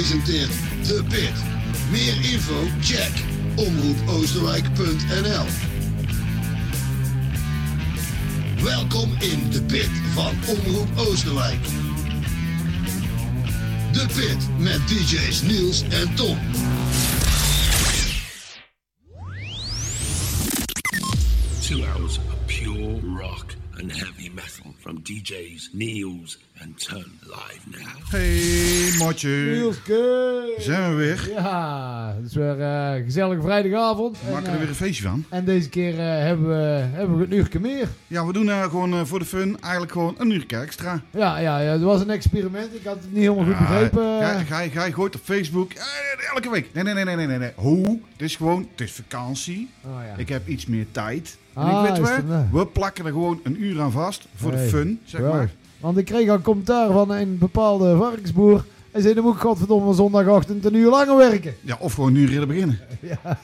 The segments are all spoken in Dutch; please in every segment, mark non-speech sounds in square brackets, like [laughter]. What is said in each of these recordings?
presenteert De Pit. Meer info? Check omroepoosterwijk.nl Welkom in De Pit van Omroep Oosterwijk. De Pit met DJ's Niels en Tom. Two hours of pure rock and from DJs Niels and Ton live now. Hey, Motje. Nielske! Zijn we weer? Ja, het is weer eh, een gezellige vrijdagavond. We En, maken er eh, weer een feestje van. en deze keer eh, hebben, we, hebben we een uurtje meer. Ja, we doen eh, gewoon eh, voor de fun eigenlijk gewoon een uur extra. Ja, ja, ja, het was een experiment. Ik had het niet helemaal goed begrepen. Ga, ga, ga je gooit op Facebook. eh, elke week. Nee, nee, nee, nee, nee, nee, nee. Hoe? Het is gewoon, het is vakantie. Oh, ja. Ik heb iets meer tijd. En Ah, ik weet is we, dat, eh? we plakken er gewoon een uur aan vast. Voor de fun, zeg maar. Want ik kreeg al een commentaar van een bepaalde varkensboer. Hij zei, dan moet ik godverdomme zondagochtend een uur langer werken. Ja, of gewoon uur eerder beginnen. [laughs] Ja, [laughs]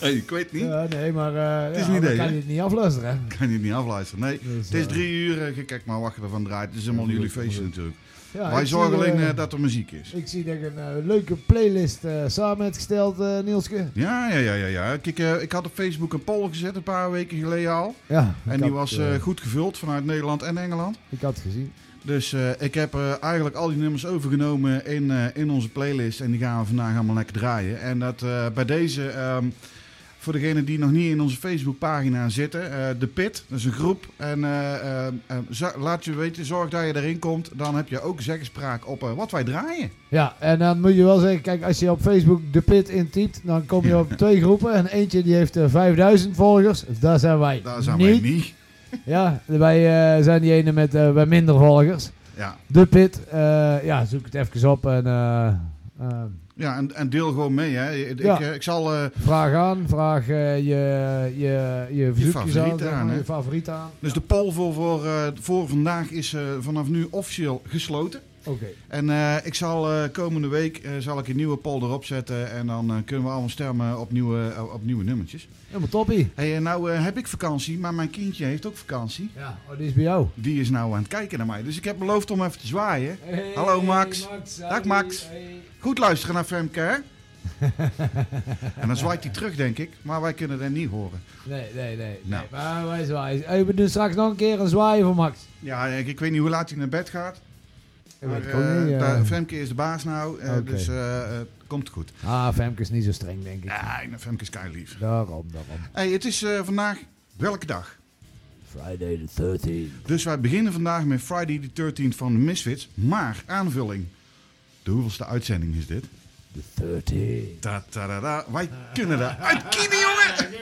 hey, ik weet niet. ja nee, maar uh, Het is ja, een idee, kan je het niet afluisteren. hè. Kan je het niet afluisteren. Nee, Dus, het is eh, drie uur. eh, kijk maar wat je ervan draait. Het is helemaal jullie feestje natuurlijk. Ja, Wij zorgen alleen eh, eh, dat er muziek is. Ik zie dat je een eh, leuke playlist samen hebt gesteld, Nielske. Ja, ja, ja, ja. ja. Kijk, ik had op Facebook een poll gezet een paar weken geleden al. Ja, En die had, was goed gevuld vanuit Nederland en Engeland. Ik had het gezien. Dus ik heb eigenlijk al die nummers overgenomen in, in onze playlist. En die gaan we vandaag allemaal lekker draaien. En dat bij deze, ehm, voor degenen die nog niet in onze Facebookpagina zitten, eh De Pit, dat is een groep. En eh, eh, laat je weten, zorg dat je erin komt. Dan heb je ook zeggenspraak op wat wij draaien. Ja, en dan moet je wel zeggen, kijk, als je op Facebook de pit intypt, dan kom je op [laughs] twee groepen. En eentje die heeft eh, 5000 volgers, daar zijn wij Daar zijn niet. wij niet. [laughs] Ja, wij zijn die ene met wat minder volgers. Ja, De pit, ja, zoek het even op en ja en, en deel gewoon mee. Hè. Ik, Ja. eh, ik zal... eh, vraag aan, vraag eh, je, je, je verzoekjes favorieten aan, je favoriet aan. dus de poll voor, voor, voor vandaag is vanaf nu officieel gesloten. Oké, En eh, ik zal eh, komende week eh, zal ik een nieuwe poll erop zetten. En dan kunnen we allemaal stemmen op nieuwe, op nieuwe nummertjes. helemaal toppie. Hey, nou heb ik vakantie, maar mijn kindje heeft ook vakantie. Ja, oh, die is bij jou. Die is nou aan het kijken naar mij. Dus ik heb beloofd om even te zwaaien. Hey, Hallo, Max. Dag, Max. hey. Goed luisteren naar Femke, hè? [laughs] en dan zwaait hij terug, denk ik. Maar wij kunnen dat niet horen. Nee, nee, nee. Nou. nee maar wij zwaaien. We doen straks nog een keer een zwaaien voor Max. Ja, ik, ik weet niet hoe laat hij naar bed gaat. Maar, het eh, niet. eh. daar- Femke is de baas nou. eh. Dus eh, eh, komt goed. Ah, Femke is niet zo streng, denk ik. Ja, nou, Femke is kei lief. Daarom, daarom. Hey, het is eh, vandaag welke dag? Friday the 13th. Dus wij beginnen vandaag met Friday the 13th van de Misfits. Maar aanvulling. De hoeveelste uitzending is dit? The 13th. Ta -ta -da -da. Wij kunnen dat uitkiezen, jongen!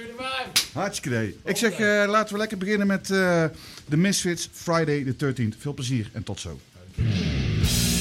Hartstikke idee. Ik zeg, eh, laten we lekker beginnen met eh, de Misfits Friday the 13th. Veel plezier en tot zo. Thank you.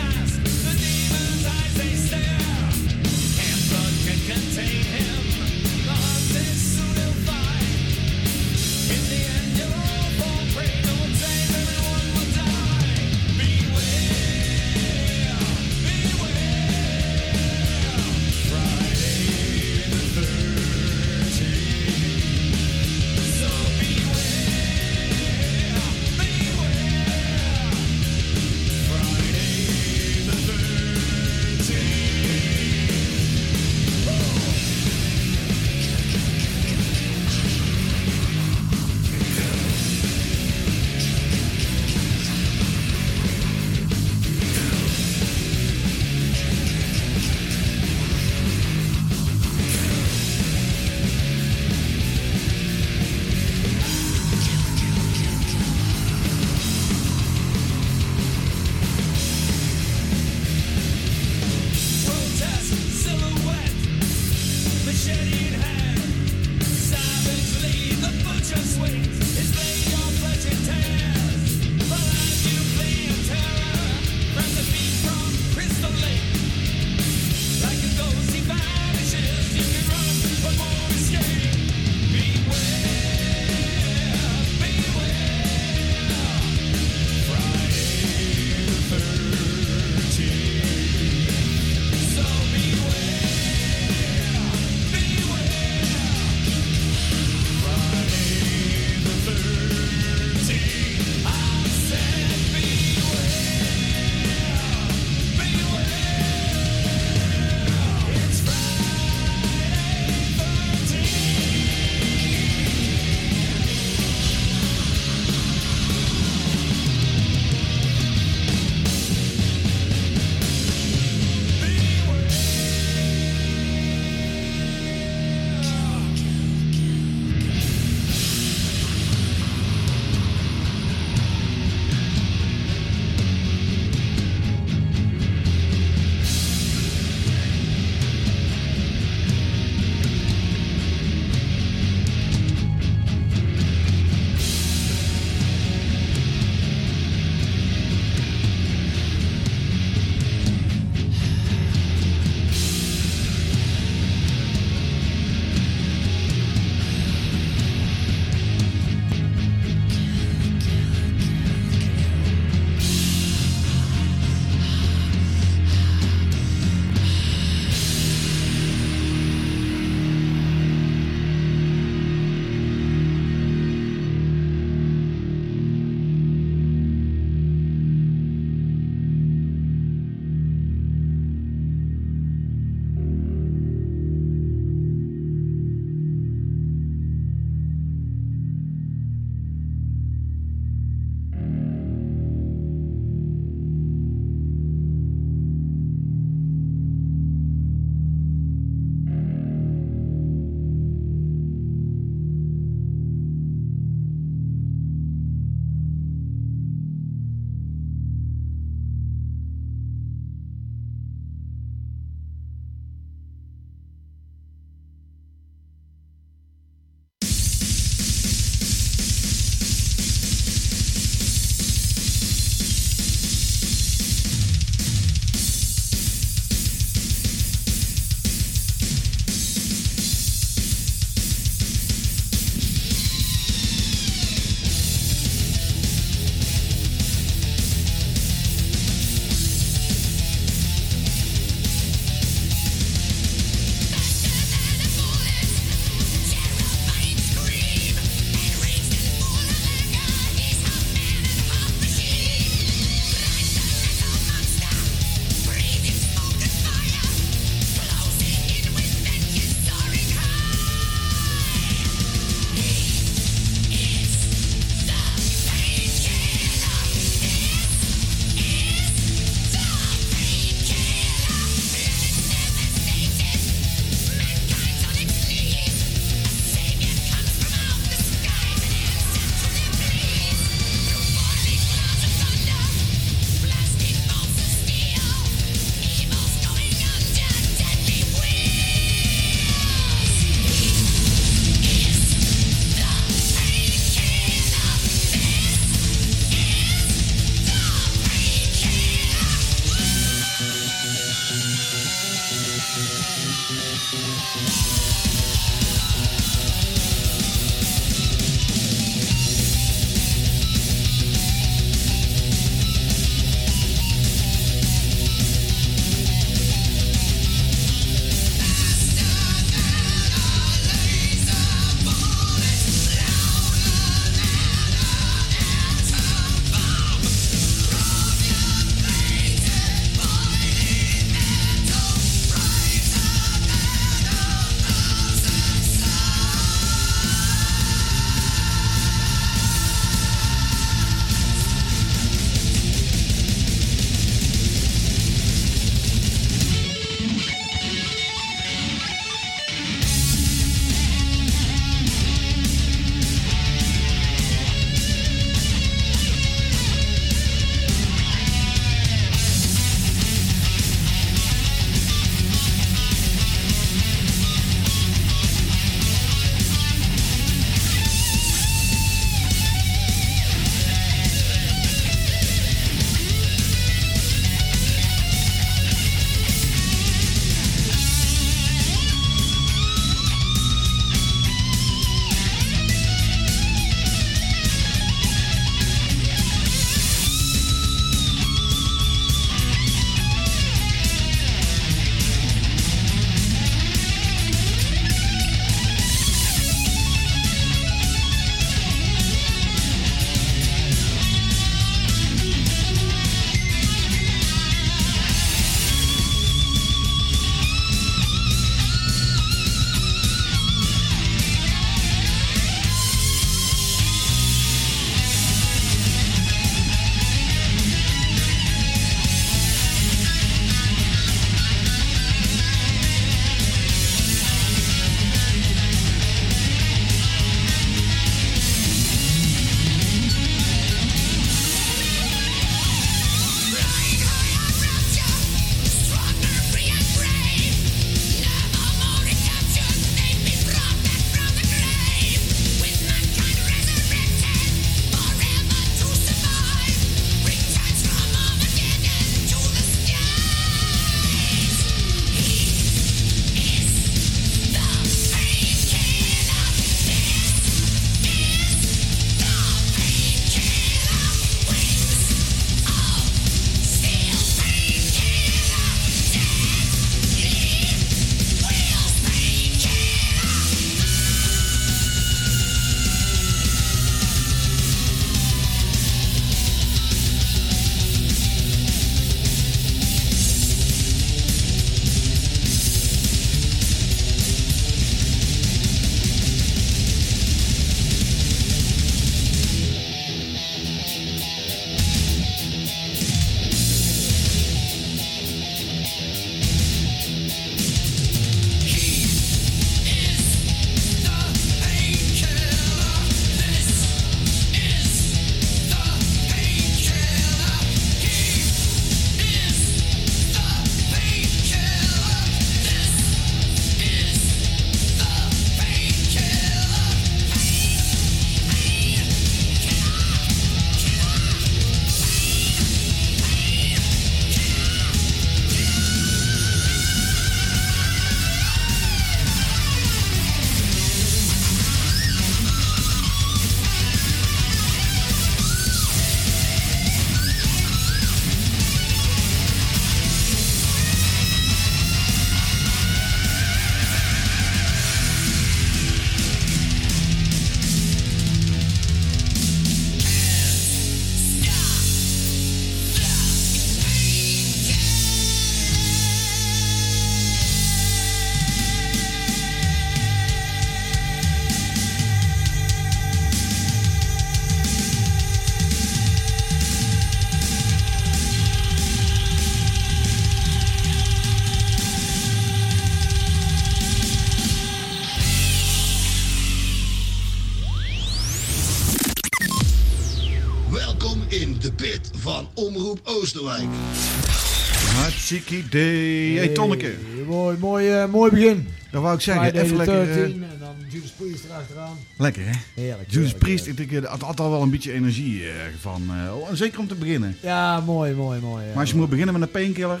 Hartstikke idee. Hey Tonneke, mooi, mooi, eh, mooi begin. dat wou ik zeggen. Friday Even lekker. eh, 13 en dan Judas Priest erachteraan. lekker hè? Heerlijk. Judas heerlijk, Priest, ik heerlijk. denk, eh, had al wel een beetje energie eh, van. eh, oh, zeker om te beginnen. Ja, mooi, mooi, mooi. ja. Maar als je moet beginnen met een painkiller,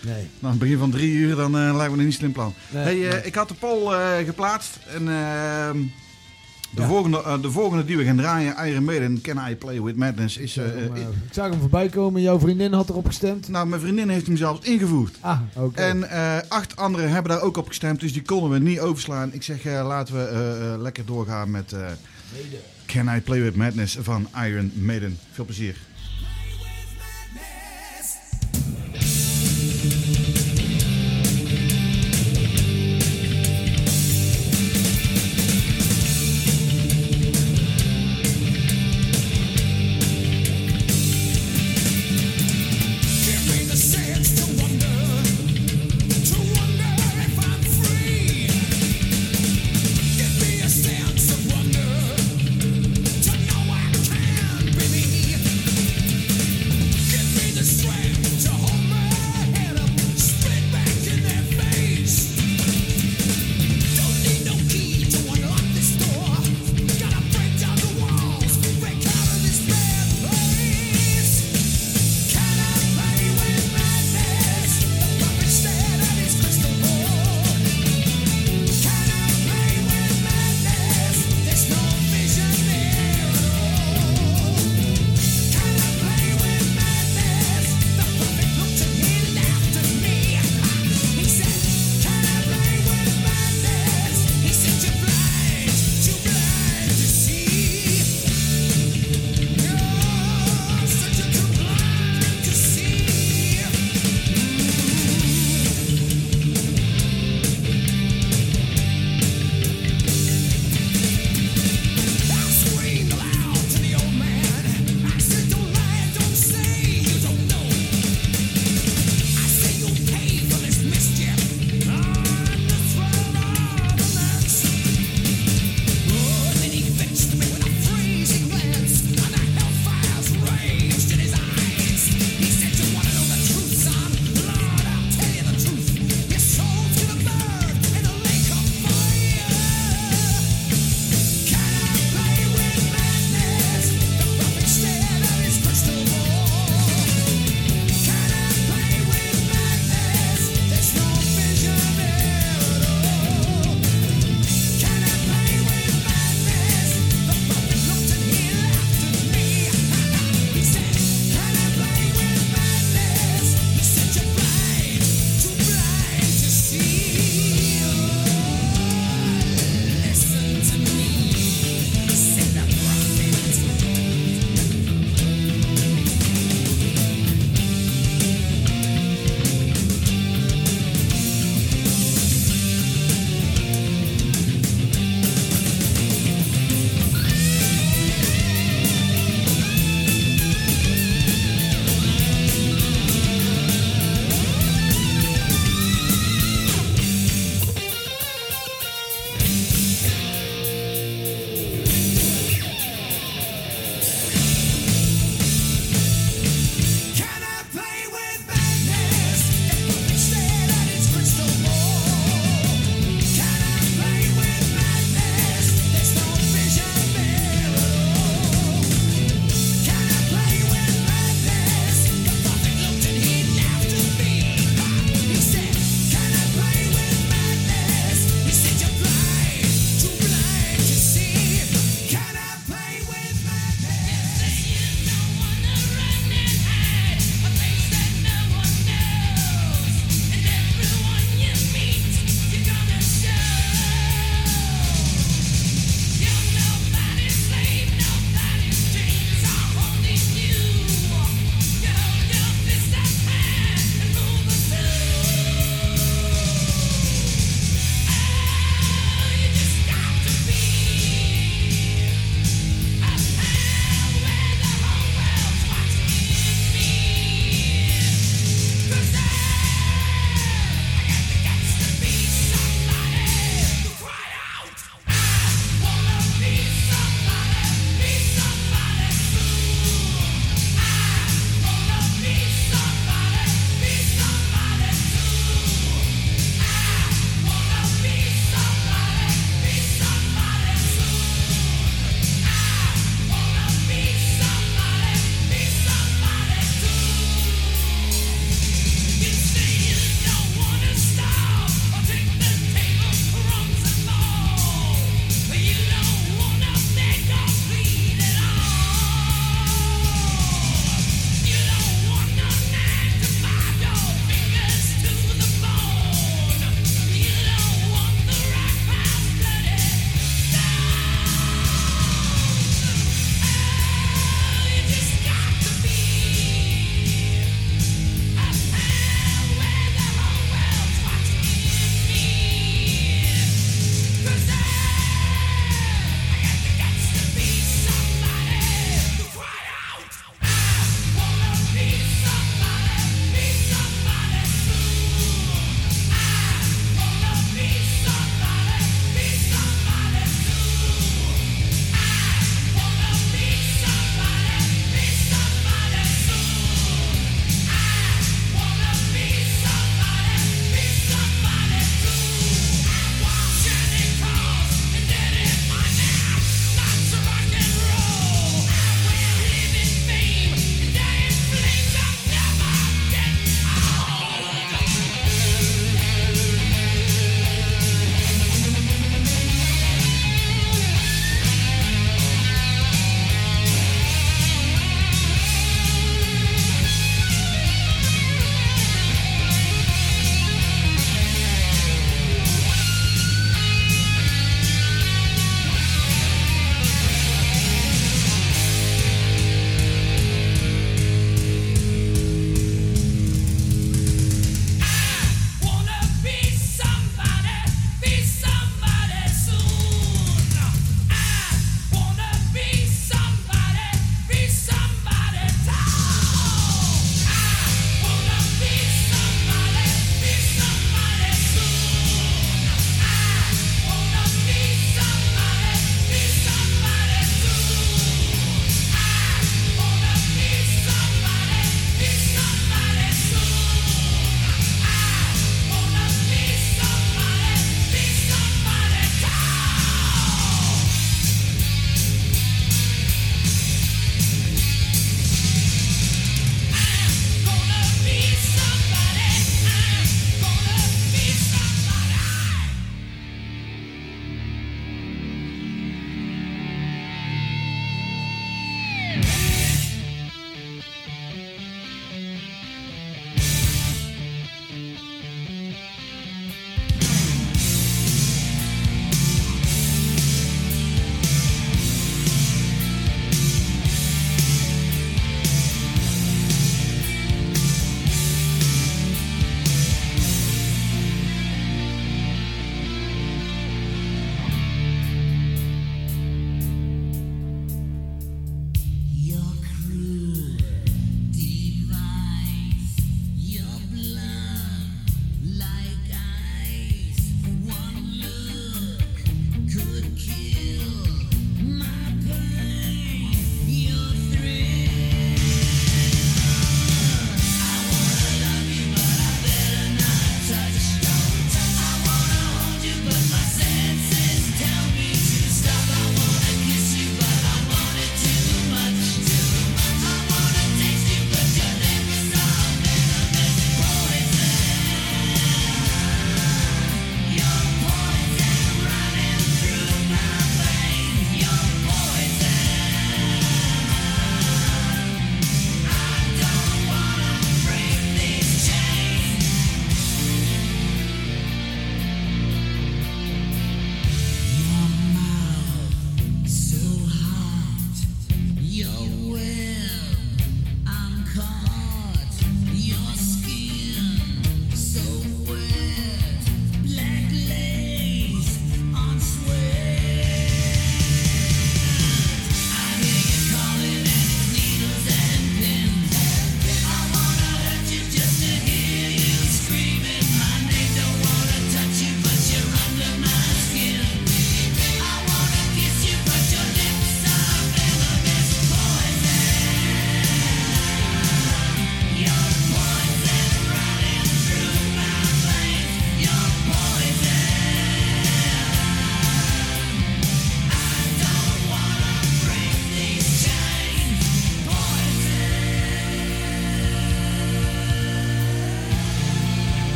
Nee. dan het begin van drie uur, dan eh, lijkt me een niet slim plan. Nee, hey, eh, nee. ik had de poll eh, geplaatst en ehm, de, Ja. volgende, eh, de volgende die we gaan draaien, Iron Maiden, Can I Play With Madness, is... Ik eh, zag hem, eh, ik zag hem voorbij komen. Jouw vriendin had erop gestemd. nou, mijn vriendin heeft hem zelfs ingevoerd. Ah, oké. En acht anderen hebben daar ook op gestemd, dus die konden we niet overslaan. Ik zeg, laten we lekker doorgaan met Can I Play With Madness van Iron Maiden. Veel plezier.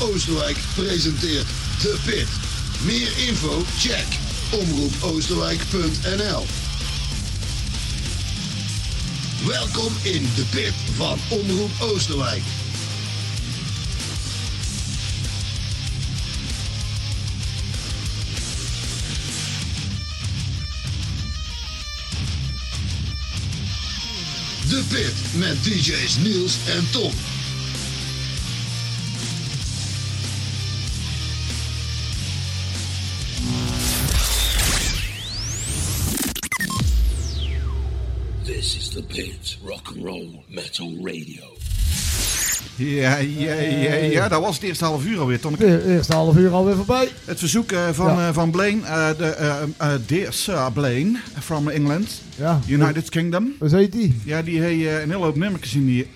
Oosterwijk presenteert De Pit. Meer info? Check omroepoosterwijk.nl Welkom in De Pit van Omroep Oosterwijk. De Pit met DJ's Niels en Tom. Metal Radio. Ja, ja, ja, ja, dat was het eerste half uur alweer, Tonneke. De eerste half uur alweer voorbij. Het verzoek eh, van, Ja. eh, van Blaine, eh, de, eh, eh, Dear Sir Blaine from England, Ja. United Kingdom. Hoe heet die? Ja, die heeft eh, een hele hoop nummertjes in die...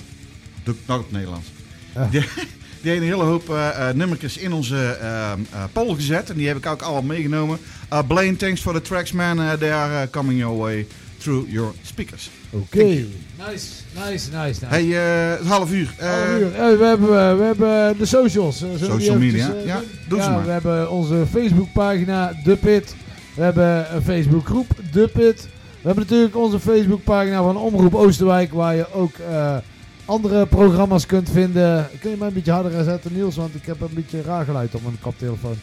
Doe ik nou op het Nederlands. Ja. Die, [laughs] die heeft een hele hoop nummertjes in onze eh, eh, poll gezet. En die heb ik ook allemaal meegenomen. Uh, Blaine, thanks for the tracks, man. Uh, they are uh, coming your way through your speakers. Oké. Nice, nice, nice, nice. Hey, eh, het half uur. Eh, Half uur. Eh, we, hebben, we hebben de socials. zullen Social media, eventjes, ja, doe ze maar. We hebben onze Facebookpagina De Pit. We hebben een Facebookgroep De Pit. We hebben natuurlijk onze Facebookpagina van Omroep Oosterwijk. Waar je ook eh, andere programma's kunt vinden. Kun je mij een beetje harder zetten Niels? Want ik heb een beetje raar geluid op mijn koptelefoon.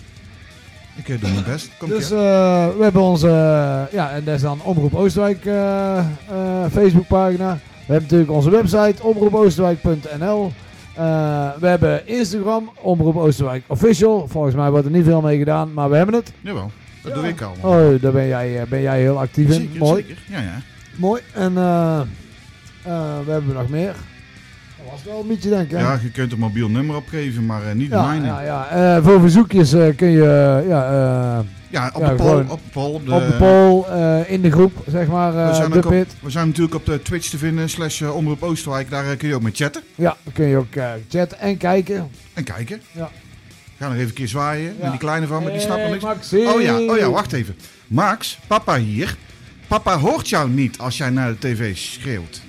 Ik eh, doe mijn best. Komt Dus eh, we hebben onze, eh, ja, en dat is dan Omroep Oosterwijk Facebookpagina. We hebben natuurlijk onze website, omroepoosterwijk.nl. We hebben Instagram, Omroep Oosterwijk Official. Volgens mij wordt er niet veel mee gedaan, maar we hebben het. Jawel, dat Ja. doe ik allemaal. Oh, daar ben jij, ben jij heel actief in. zeker, Mooi. zeker. Ja, ja. Mooi. En we hebben nog meer. Dat was wel een beetje denk ik. Ja, je kunt een mobiel nummer opgeven, maar eh, niet de ja, mijne. ja, ja. Eh, voor verzoekjes eh, kun je ja, Ja, op Ja, de poll. Op de poll. Op de, op de poll in de groep, zeg maar, we, eh zijn de ook op, pit. we zijn natuurlijk op de Twitch te vinden, slash eh, Omroep Oosterwijk. Daar kun je ook mee chatten Ja, dan kun je ook chatten en kijken. en kijken. Ja. Ga nog even een keer zwaaien Ja. met die kleine van me, die snapt Hey, niks. Maxime. Oh ja, oh ja, wacht even. Max, papa hier. Papa hoort jou niet als jij naar de tv schreeuwt.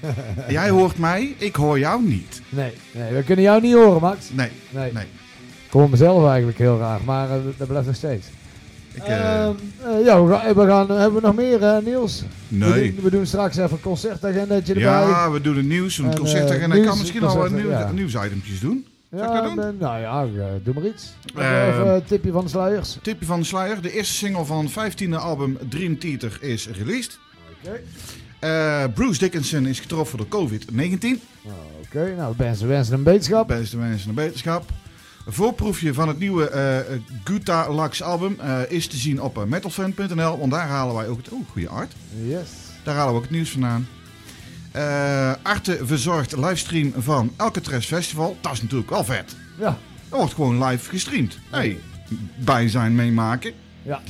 [laughs] jij hoort mij, ik hoor jou niet. Nee, nee, we kunnen jou niet horen, Max. Nee, Nee. nee. Ik hoor mezelf eigenlijk heel raar, maar eh, dat blijft nog steeds. Ik, eh, Ehm, eh, ja, we gaan, we gaan, hebben we nog meer, Niels? We nee. doen, we doen straks even een concertagendaatje erbij. Ja, we doen het nieuws, een En, concertagenda. Ik kan misschien al wat concerten, nieuws, ja. nieuwsitempjes doen. Zal ik Ja, dat doen? nou ja, doe maar iets. Ehm, even een tipje van de sluiers. Tipje van de sluier. De eerste single van het 15e album Dream Theater is released. Oké. Eh, Bruce Dickinson is getroffen door COVID-19. Oké, nou wensen, wensen een beterschap. Beste mensen een beterschap. Een voorproefje van het nieuwe eh Guta Lax album eh, is te zien op metalfan.nl. Want daar halen wij ook het... Oeh, goede art. Yes. Daar halen we ook het nieuws vandaan. Eh Arte verzorgt livestream van Alcatraz Festival. Dat is natuurlijk wel vet. Ja, Er wordt gewoon live gestreamd. Hey, bij zijn meemaken. ja.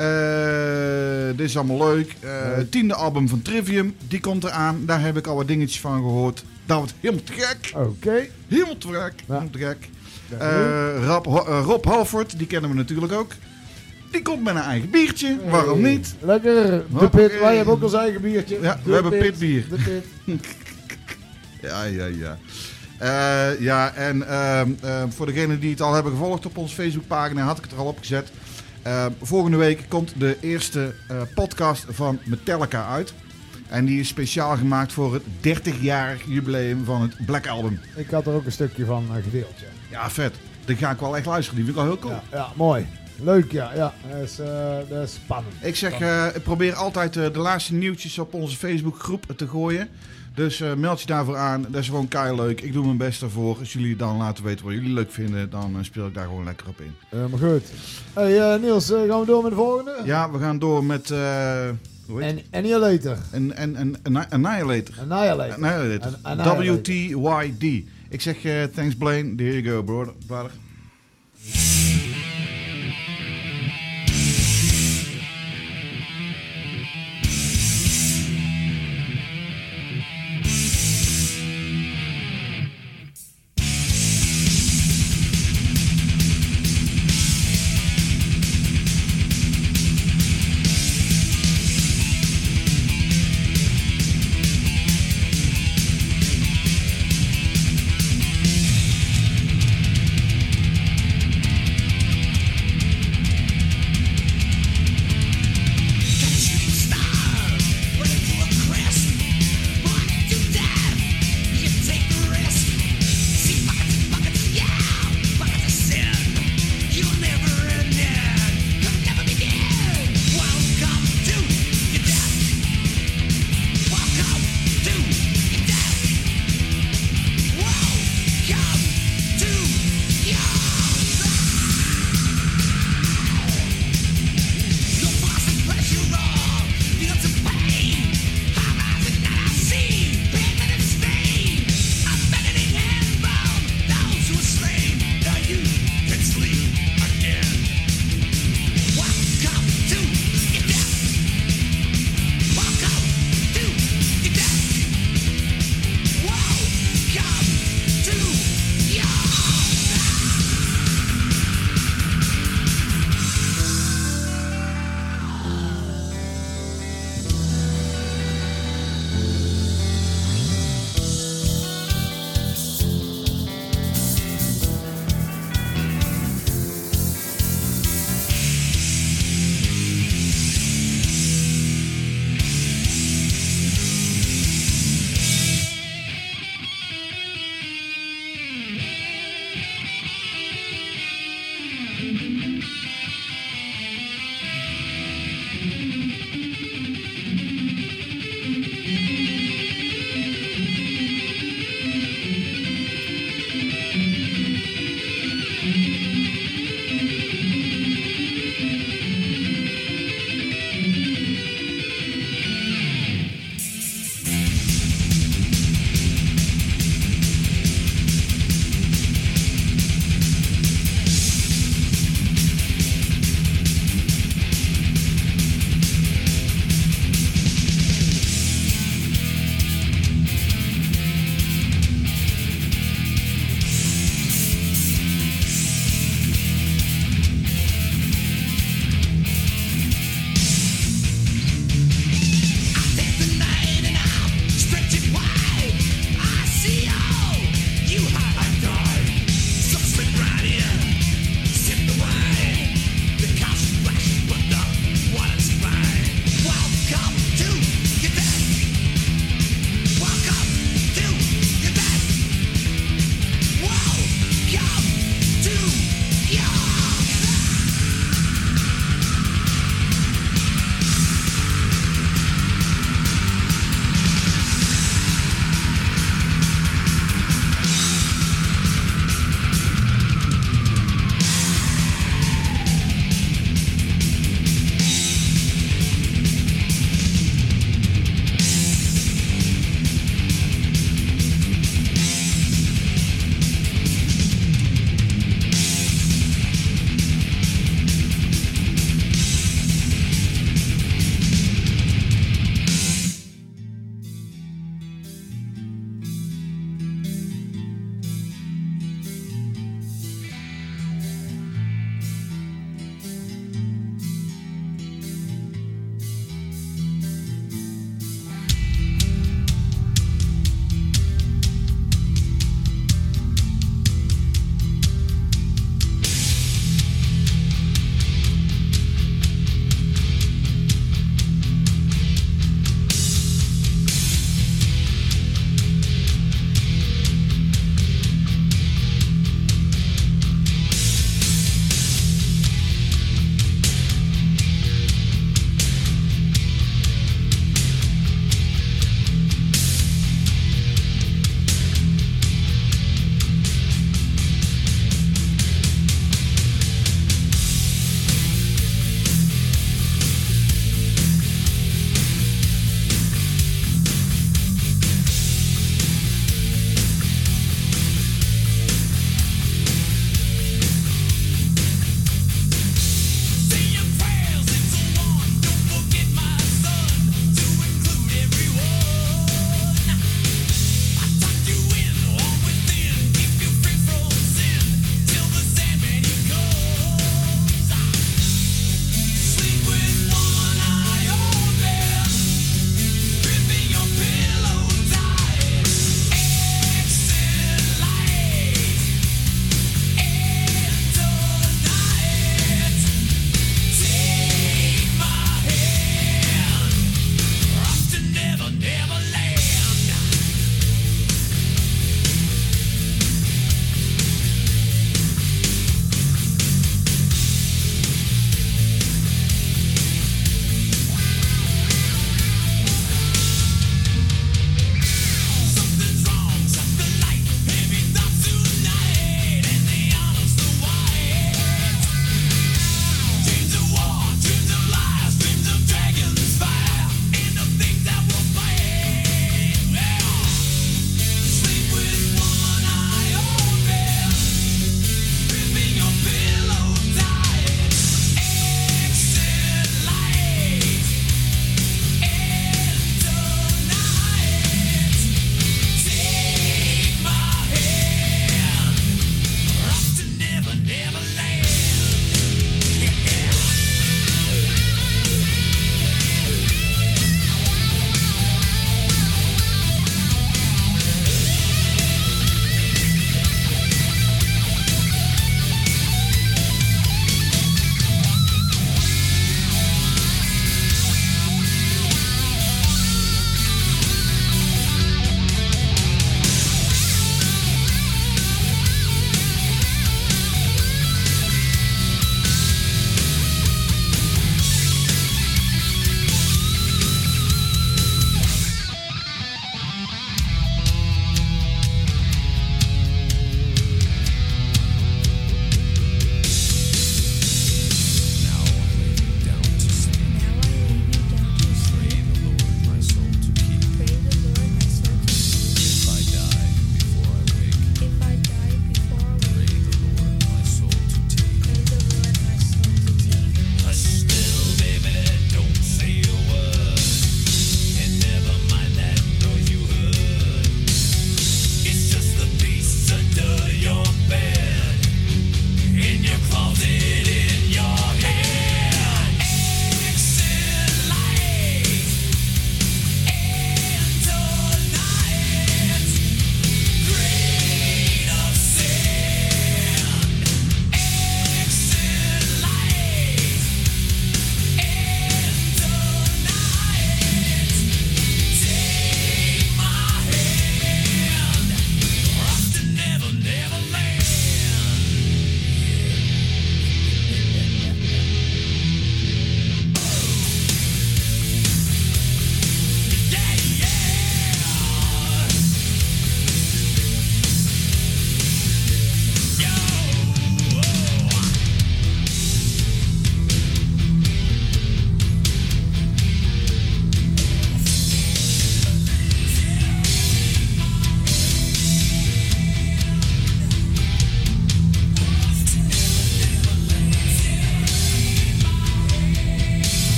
Eh, dit is allemaal leuk. Eh, Leuk. tiende album van Trivium, die komt eraan. Daar heb ik al wat dingetjes van gehoord. Dat wordt helemaal te gek. Oké. Helemaal te gek. Ja. Helemaal te gek. Eh, Rob, eh, Halford, die kennen we natuurlijk ook. Die komt met een eigen biertje. Waarom niet? Lekker. De pit. Wij hebben ook ons eigen biertje. Ja, De we hebben Pit. pitbier. De pit. [laughs] Ja, ja, ja. Eh, ja, en ehm, ehm, voor degenen die het al hebben gevolgd op onze Facebookpagina, had ik het er al op gezet. Ehm, volgende week komt de eerste eh, podcast van Metallica uit. En die is speciaal gemaakt voor het 30-jarig jubileum van het Black Album. Ik had er ook een stukje van eh, gedeeld. Ja. Ja, vet. Die ga ik wel echt luisteren. Die vind ik wel heel cool. Ja, ja, mooi. Leuk, ja. ja. Dat, is, eh, dat is spannend. Ik zeg, eh, ik probeer altijd eh, de laatste nieuwtjes op onze Facebookgroep te gooien. Dus eh, meld je daarvoor aan. Dat is gewoon kei leuk. Ik doe mijn best daarvoor. Als jullie dan laten weten wat jullie leuk vinden, dan eh, speel ik daar gewoon lekker op in. Helemaal goed. Hey, eh, Niels, eh, gaan we door met de volgende? Ja, we gaan door met. eh En Annihilator. En, en, en, Annihilator. Annihilator. Annihilator. An- Annihilator. WTYD. Ik zeg eh, thanks Blaine. There you go, brother.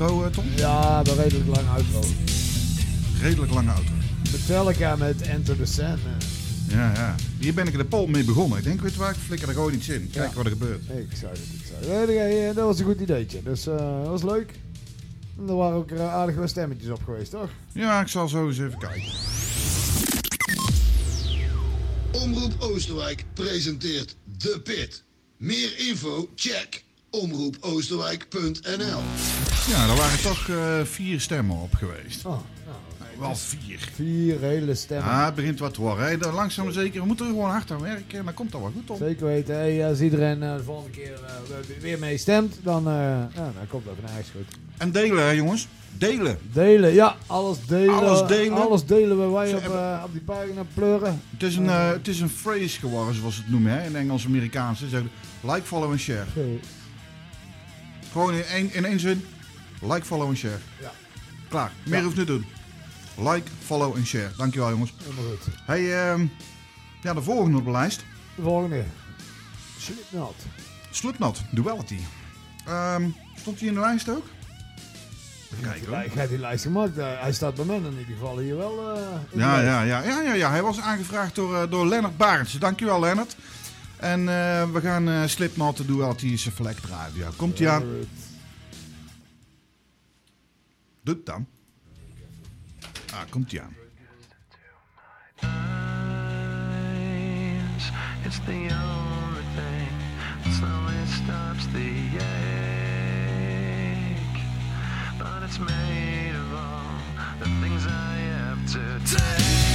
Outro, eh, Tom? Ja, een redelijk lang outro. Redelijk lange outro. Metallica met Enter the Sun. eh. Ja, ja. Hier ben ik de poll mee begonnen. Ik denk, weet je waar, ik flikker er gewoon iets in. Kijk Ja. wat er gebeurt. Ik zou het, ik zou het. Nee, nee, Dat was een goed ideetje. Dus eh, dat was leuk. En er waren ook aardig wat stemmetjes op geweest, toch? Ja, ik zal zo eens even kijken. Omroep Oosterwijk presenteert De Pit. Meer info, check omroepoosterwijk.nl Ja, er waren toch eh, vier stemmen op geweest. Oh, nou, Wel vier. vier hele stemmen. Ja, het begint wat te worden. hè. Langzaam maar zeker. We moeten er gewoon hard aan werken en dan komt dat wel goed op. Zeker weten. Hey, als iedereen eh, de volgende keer eh, weer mee stemt, dan, eh, ja, dan komt dat van goed. En delen, hè, jongens. Delen. Delen, ja, alles delen. Alles delen. Alles delen waar wij op, hebben- eh, op die pagina pleuren. Het is een, eh, het is een phrase geworden, zoals ze het noemen hè, in Engels-Amerikaanse. Ze zeggen like, follow en share. Gewoon in één, in één zin. Like, follow en share. Ja. Klaar. Meer Ja. hoeft niet te doen. Like, follow en share. Dankjewel jongens. Helemaal goed. Hey, ehm, ja, de volgende op de lijst. De volgende. Slipknot. Slipknot, Duality. Ehm, stond hij in de lijst ook? Ja, ik heb die lijst gemaakt. Eh, hij staat bij mij in ieder geval hier wel. eh, Ja, ja, ja, ja, ja, ja. Hij was aangevraagd door, eh, door Lennart Barends. Dankjewel Lennart. En eh, we gaan eh Slipknot de Duality Select draaien. Ja, komt hij aan? Doe het dan. Ah, komt hij aan. It's the only thing that slowly stops the ache. But it's made of all the things I have to take.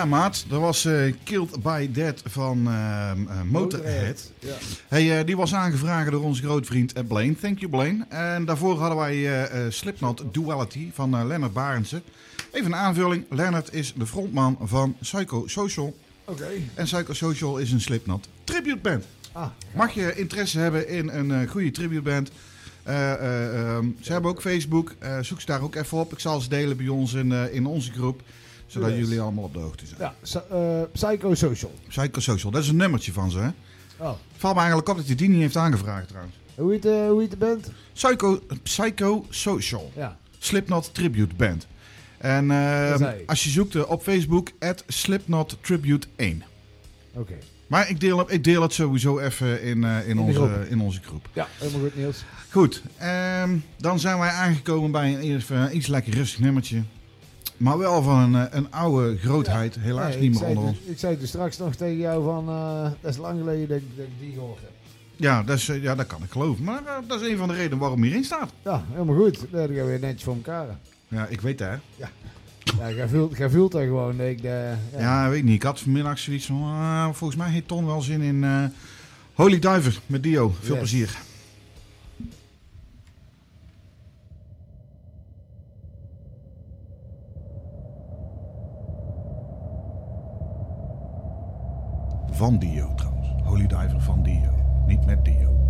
Ja, maat. Dat was eh, Killed by Dead van ehm, eh, Motorhead. Ja. Hey, eh, die was aangevraagd door onze grootvriend eh, Blaine. Thank you, Blaine. En daarvoor hadden wij eh, eh, Slipknot Duality van eh, Lennart Barendse. Even een aanvulling. Lennart is de frontman van Psycho Social. Oké. En Psycho Social is een Slipknot tribute band. Ah, Mag je interesse hebben in een eh, goede tributeband? Eh, eh, ehm, ze hebben ook Facebook. Eh, zoek ze daar ook even op. Ik zal ze delen bij ons in, eh, in onze groep. Zodat jullie allemaal op de hoogte zijn. ja, eh, Psychosocial. Psychosocial, dat is een nummertje van ze. Hè? Oh. Valt me eigenlijk op dat hij die niet heeft aangevraagd trouwens. Hoe heet, eh, hoe heet de band? Psycho, Psychosocial. Ja. Slipknot Tribute Band. En eh, hij. als je zoekt eh, op Facebook, at Slipknot Tribute 1. Oké. Maar ik deel, het- ik deel het sowieso even in, in, onze, groep. in onze groep. Ja, helemaal goed Niels. Goed, ehm, dan zijn wij aangekomen bij een even iets lekker rustig nummertje. Maar wel van een, eh, een oude grootheid. Helaas Nee, niet meer onder dus- ons. Ik zei dus straks nog tegen jou van, eh, dat is lang geleden dat, ik- dat ik die gehoord heb. Ja, dat, is, eh, ja, dat kan ik geloven. Maar dat is een van de redenen waarom hij hierin staat. Ja, helemaal goed. Dat gaan we weer netjes voor elkaar. Ja, ik weet dat, hè. Ja, jij voelt, jij voelt dat gewoon. dat Ik de, ja. Ja, weet ik niet. Ik had vanmiddag zoiets van... volgens mij heeft Ton wel zin in Holy Diver met Dio. Veel Yes. plezier. Van Dio trouwens. Holy Diver van Dio. Niet met Dio.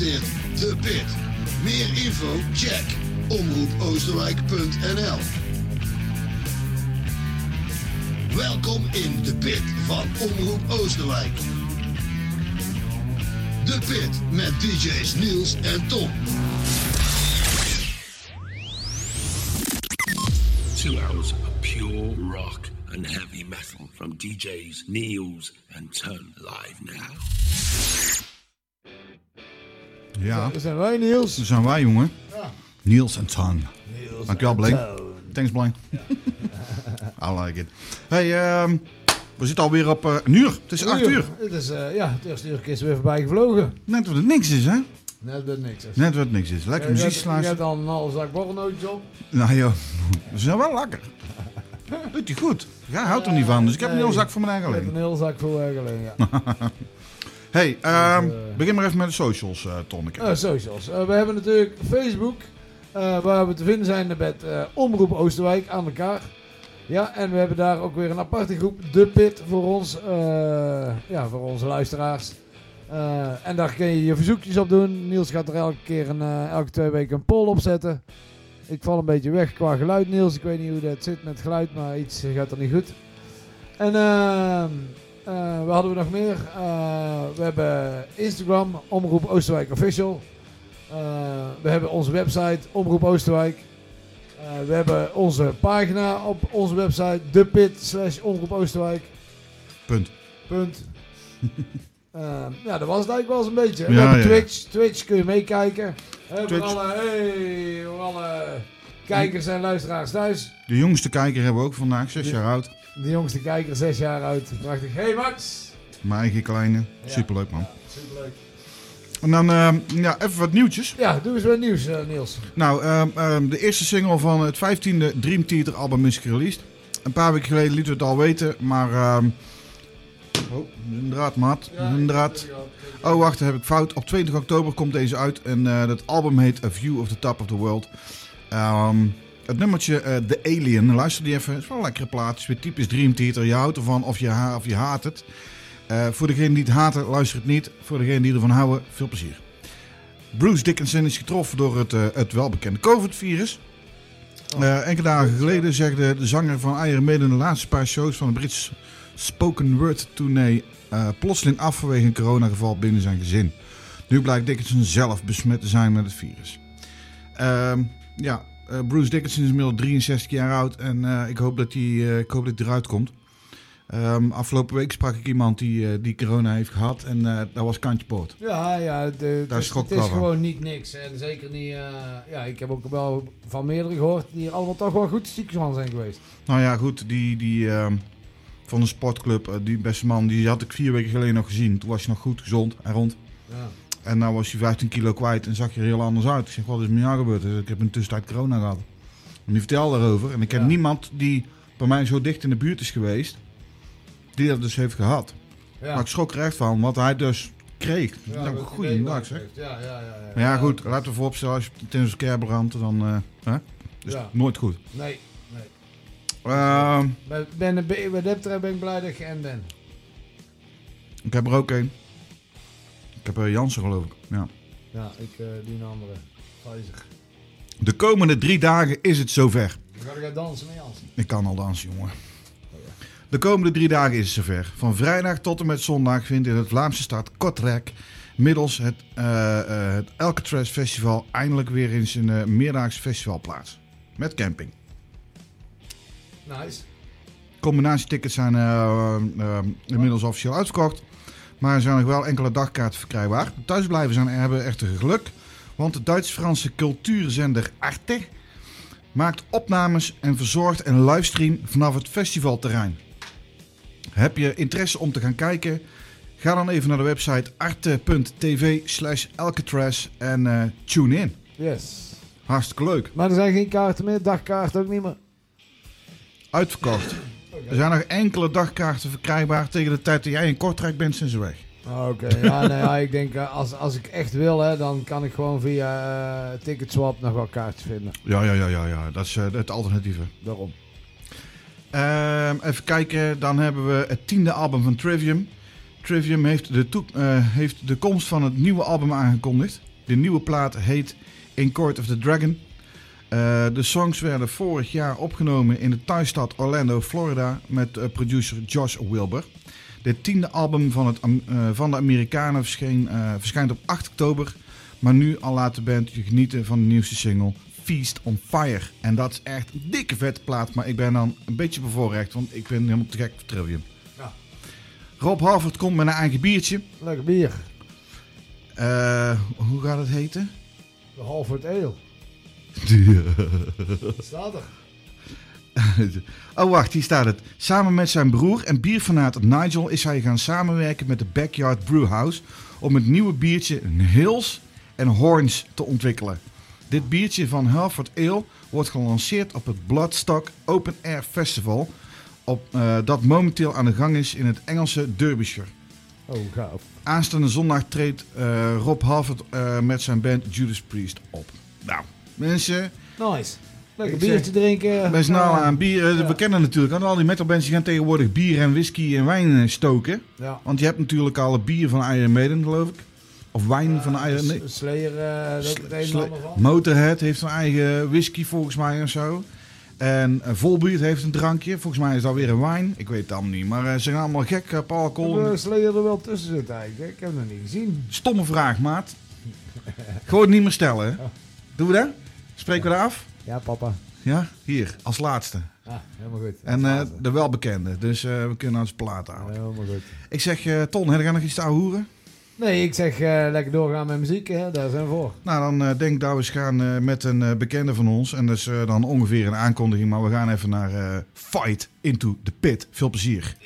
Presenteert De Pit. Meer info? Check omroepoosterwijk.nl Welkom in De Pit van Omroep Oosterwijk. De Pit met DJ's Niels en Tom. Two hours of pure rock and heavy metal from DJs Niels and Tom live now. Ja, Dat zijn wij, Niels. dat zijn wij, jongen. Niels en. Niels Dankjewel. Toon. Thanks, Blaine. [laughs] I like it. Hey, ehm, we zitten alweer op eh, een uur. Het is acht uur. Het is, eh, ja, het eerste uur is weer voorbij gevlogen. Net wat het niks is, hè? Net dat niks is. Net wat niks is. Lekker muziek hebt- Je hebt sluiten. dan een halve zak borrelnootjes op. Nou joh, we zijn wel lekker. [laughs] Doet hij goed. Ja, houdt er niet van. Dus ik heb een heel zak voor mijn eigen Ik heb een hele zak vol eigenlijk, ja. [laughs] Hey, ehm, eh, begin maar even met de socials, eh Tonneke. Eh, socials. Eh, we hebben natuurlijk Facebook, waar we te vinden zijn met Omroep Oosterwijk aan elkaar. Ja, en we hebben daar ook weer een aparte groep, De Pit, voor ons, ja, voor onze luisteraars. En daar kun je je verzoekjes op doen. Niels gaat er elke keer een, elke twee weken een poll op zetten. Ik val een beetje weg qua geluid, Niels. Ik weet niet hoe dat zit met geluid, maar iets gaat er niet goed. En ehm wat hadden we nog meer? Eh, we hebben Instagram, Omroep Oosterwijk Official. Eh, we hebben onze website, Omroep Oosterwijk. We hebben onze pagina op onze website, depit slash Omroep Oosterwijk. Punt. Punt. [laughs] Eh, ja, dat was het eigenlijk wel eens een beetje. we hebben ja. Twitch. Twitch kun je meekijken. Voor Twitch. alle, hey, alle kijkers en luisteraars thuis. De jongste kijker hebben we ook vandaag, zes Ja. jaar oud. De jongste kijker, zes jaar oud. Prachtig. Hey Max! Mijn eigen kleine. Superleuk man. Superleuk. En dan ehm, ja, even wat nieuwtjes. Ja, doe eens wat nieuws, eh, Niels. Nou, ehm, ehm, de eerste single van het 15e Dream Theater album is gereleased. Een paar weken geleden lieten we het al weten, maar... oh, een draadmaat. Een draad. Oh, wacht, daar heb ik fout. Op 20 oktober komt deze uit. En eh dat album heet A View of the Top of the World. Het nummertje eh, The Alien, luister die even. Het is wel een lekkere plaat. Het is weer typisch Dream Theater. Je houdt ervan of je, of je haat het. Eh, voor degene die het haten, luister het niet. Voor degene die ervan houden, veel plezier. Bruce Dickinson is getroffen door het, eh, het welbekende COVID-virus. Eh, enkele dagen geleden zegde de zanger van Iron Maiden de laatste paar shows van de Britse spoken word tournee plotseling af vanwege een coronageval binnen zijn gezin. Nu blijkt Dickinson zelf besmet te zijn met het virus. Ehm, ja, eh, Bruce Dickinson is inmiddels 63 jaar oud en eh, ik, hoop dat hij, eh, ik hoop dat hij eruit komt. Ehm, afgelopen week sprak ik iemand die, die corona heeft gehad en dat was Kantje Poot. Ja, ja, de, Daar het is gewoon niet niks. En zeker niet, ja, ik heb ook wel van meerdere gehoord die allemaal toch wel goed ziek van zijn geweest. Nou ja, goed, die, die ehm, van de sportclub, die beste man, die had ik vier weken geleden nog gezien. Toen was je nog goed gezond en rond. Ja. En nou was hij 15 kilo kwijt en zag je er heel anders uit. Ik zeg, wat is met jou gebeurd? Ik heb in de tussentijd corona gehad. En die vertelde daarover. En ik ken Ja. niemand die bij mij zo dicht in de buurt is geweest, die dat dus heeft gehad. Ja. Maar ik schrok er echt van, wat hij dus kreeg. Ja, nou, dat goeiedag weet zeg. Ja, ja, ja, ja. Maar ja, goed, laten we vooropstellen, als je een keer brandt, dan eh, hè? Ja. het nooit goed. Nee, nee. Ehm, Ben, ben, ben, wat dat betreft ben ik blij dat ik en ben. ik heb er ook een. Ik heb eh, Jansen geloof ik. Ja. Ja, ik eh die een andere. Pfizer. De komende drie dagen is het zover. Ga ik gaan dansen met Jans. Ik kan al dansen, jongen. De komende drie dagen is het zover. Van vrijdag tot en met zondag vindt in het Vlaamse stad Kortrijk middels het, eh eh het Alcatraz Festival eindelijk weer eens een eh, meerdaags festival plaats. Met camping. Nice. Combinatietickets zijn inmiddels officieel uitverkocht. Maar er zijn nog wel enkele dagkaarten verkrijgbaar. De thuisblijvers zijn, hebben echter geluk. Want de Duits-Franse cultuurzender Arte maakt opnames en verzorgt een livestream vanaf het festivalterrein. Heb je interesse om te gaan kijken? Ga dan even naar de website arte.tv slash Alcatraz en eh, tune in. Yes. Hartstikke leuk. Maar er zijn geen kaarten meer, dagkaarten ook niet meer. Uitverkocht. Er zijn nog enkele dagkaarten verkrijgbaar. Tegen de tijd dat jij in Kortrijk bent, ze weg. Oké, ja, nee, ja, ik denk eh, als, als ik echt wil, hè, dan kan ik gewoon via eh, Ticketswap nog wel kaartjes vinden. Ja, ja, ja, ja, ja. dat is eh, het alternatieve. Daarom. Ehm, even kijken, dan hebben we het tiende album van Trivium. Trivium heeft de, heeft de komst van het nieuwe album aangekondigd. De nieuwe plaat heet In Court of the Dragon. Eh, de songs werden vorig jaar opgenomen in de thuisstad Orlando, Florida, met eh, producer Josh Wilbur. Dit tiende album van, het, eh, van de Amerikanen verscheen, verschijnt op 8 oktober. Maar nu al laat de band je genieten van de nieuwste single Feast on Fire. En dat is echt een dikke vette plaat, maar ik ben dan een beetje bevoorrecht, want ik ben helemaal te gek voor Trivium. Ja. Rob Harvard komt met een eigen biertje. Lekker bier. Hoe gaat het heten? De Halford Ale. Staat [laughs] er. Oh, wacht, hier staat het. Samen met zijn broer en bierfanaat Nigel is hij gaan samenwerken met de Backyard Brewhouse om het nieuwe biertje Hills en Horns te ontwikkelen. Dit biertje van Halford Ale wordt gelanceerd op het Bloodstock Open Air Festival, op, eh, dat momenteel aan de gang is in het Engelse Derbyshire. Oh, gaaf. Aanstaande zondag treedt eh, Rob Halford eh, met zijn band Judas Priest op. Nou, mensen, Nice. Lekker biertje drinken. wij snel aan bier. eh, Ja. We kennen natuurlijk al die metalbands die gaan tegenwoordig bier en whisky en wijn eh, stoken. Ja. Want je hebt natuurlijk al het bier van Iron Maiden, geloof ik. Of wijn van Iron. S- Slayer, het en Sle- ander van. Motorhead heeft een eigen whisky volgens mij of zo. En uh, Volbeat heeft een drankje. Volgens mij is dat weer een wijn. Ik weet het allemaal niet. Maar ze gaan allemaal gek op alcohol. Slayer er wel tussen zitten eigenlijk? Ik heb hem nog niet gezien. Stomme vraag, maat. Gewoon niet meer stellen. Doen we dat? Spreken we dat af? Ja, papa. Ja? Hier, als laatste. Ah, helemaal goed. En eh, de welbekende. Dus eh, we kunnen als plaat houden. helemaal goed. Ik zeg, eh, Ton, heb jij nog iets te hoeren? Nee, ik zeg eh, lekker doorgaan met muziek. Hè. Daar zijn we voor. Nou, dan eh, denk ik dat we eens gaan eh, met een bekende van ons. En dat is eh, dan ongeveer een aankondiging. Maar we gaan even naar eh, Fight Into the Pit. Veel plezier.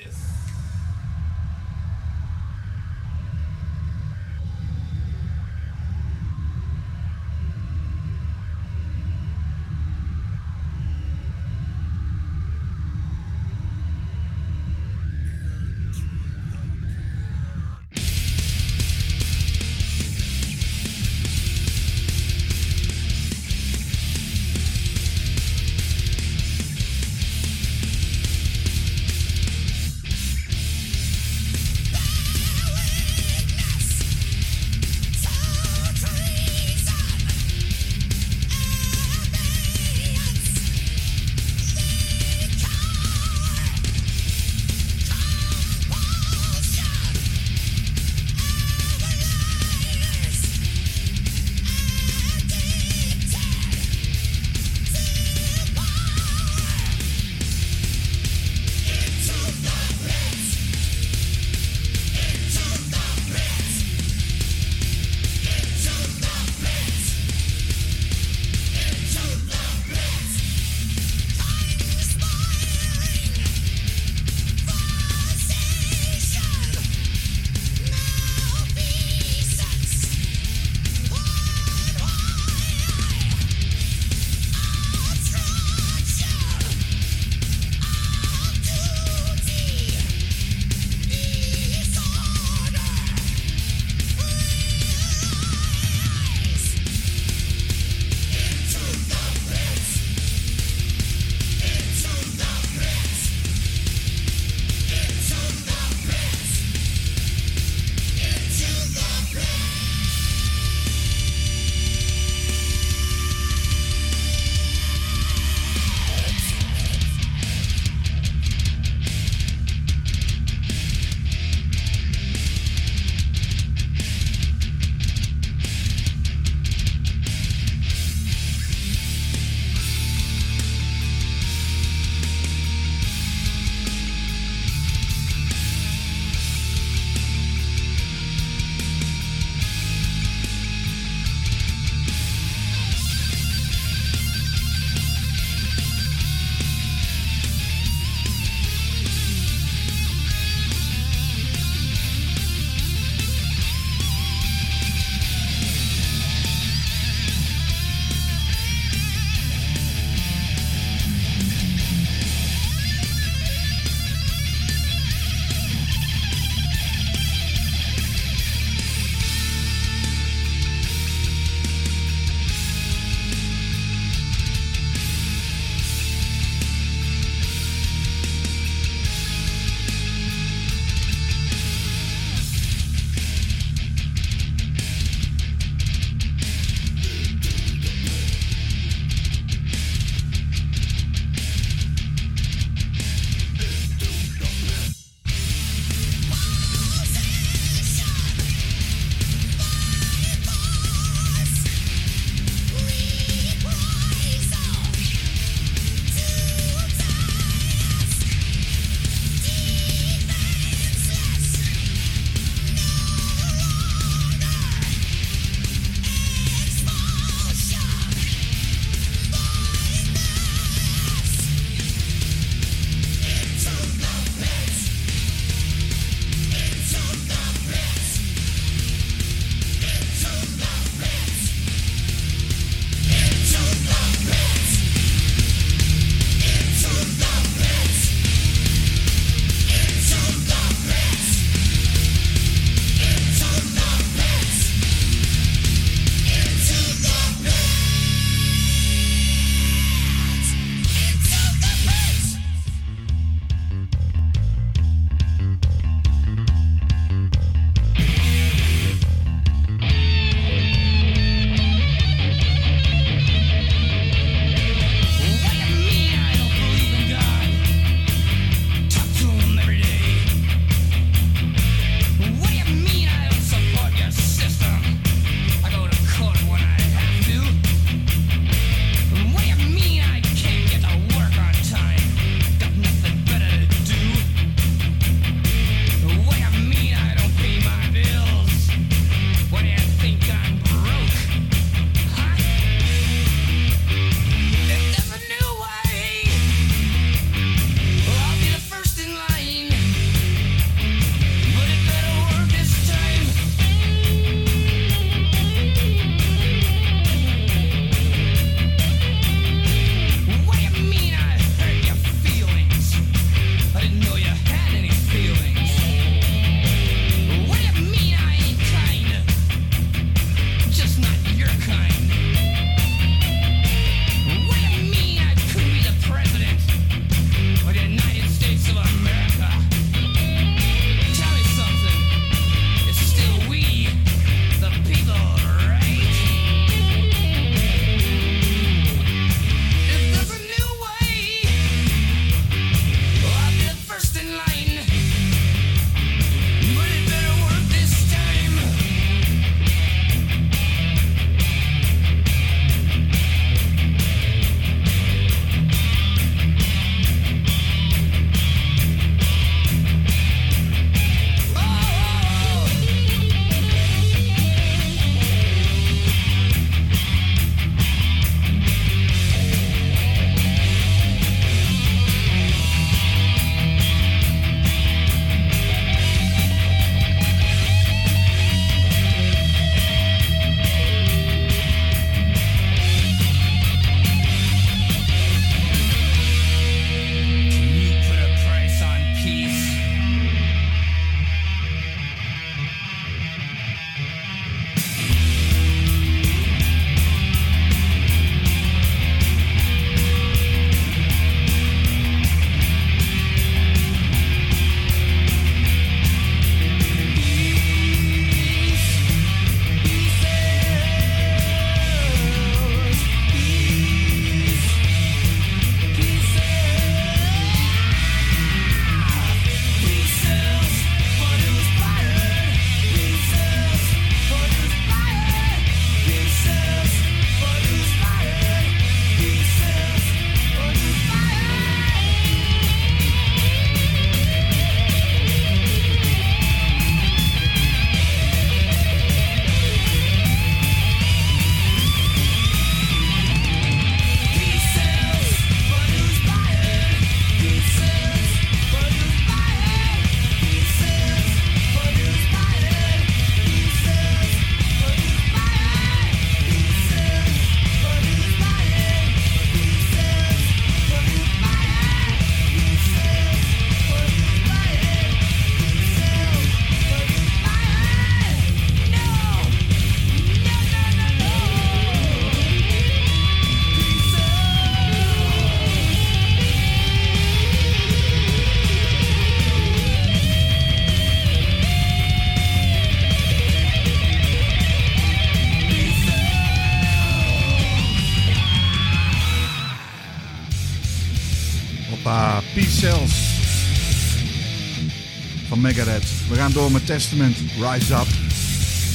Gaan door met Testament, Rise Up.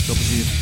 Veel plezier.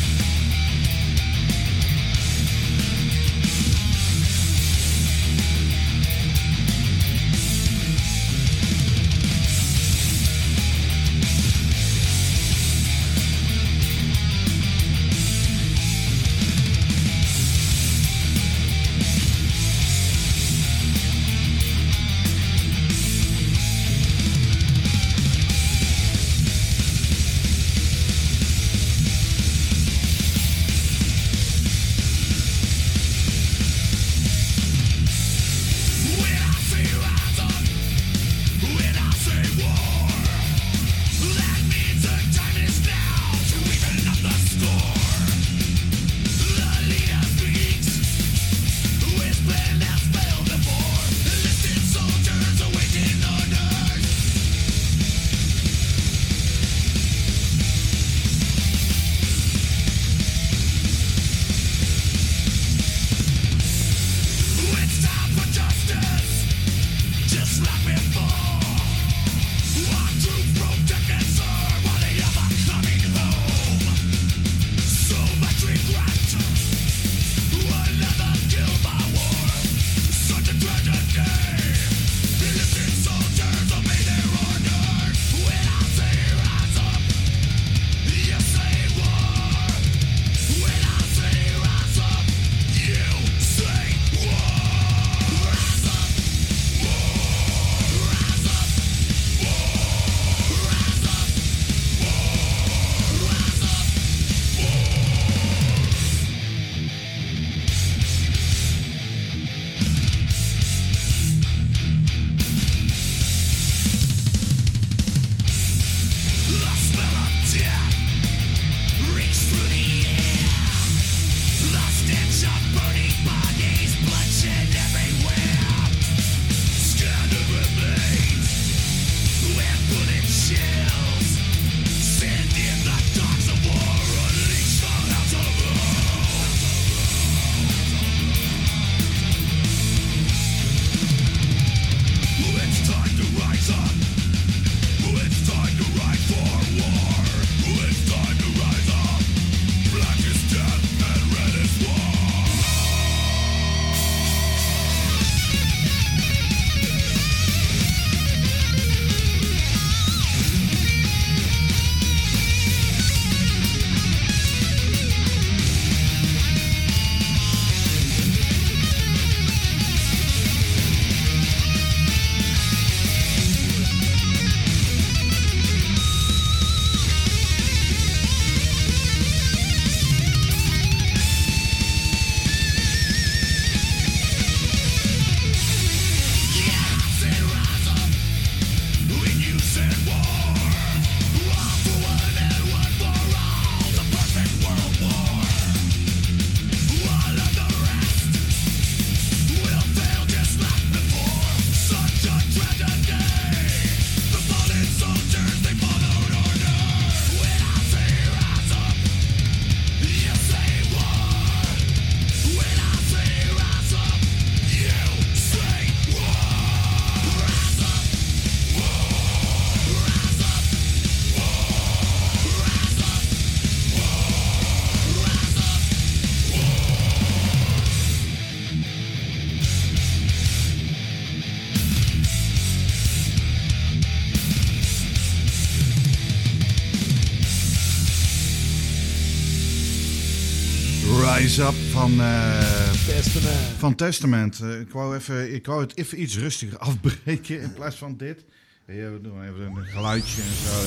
Van, eh, Testament. van Testament. Eh, ik, wou even, ik wou het even iets rustiger [laughs] afbreken in plaats van dit. Ja, we doen even een geluidje en zo.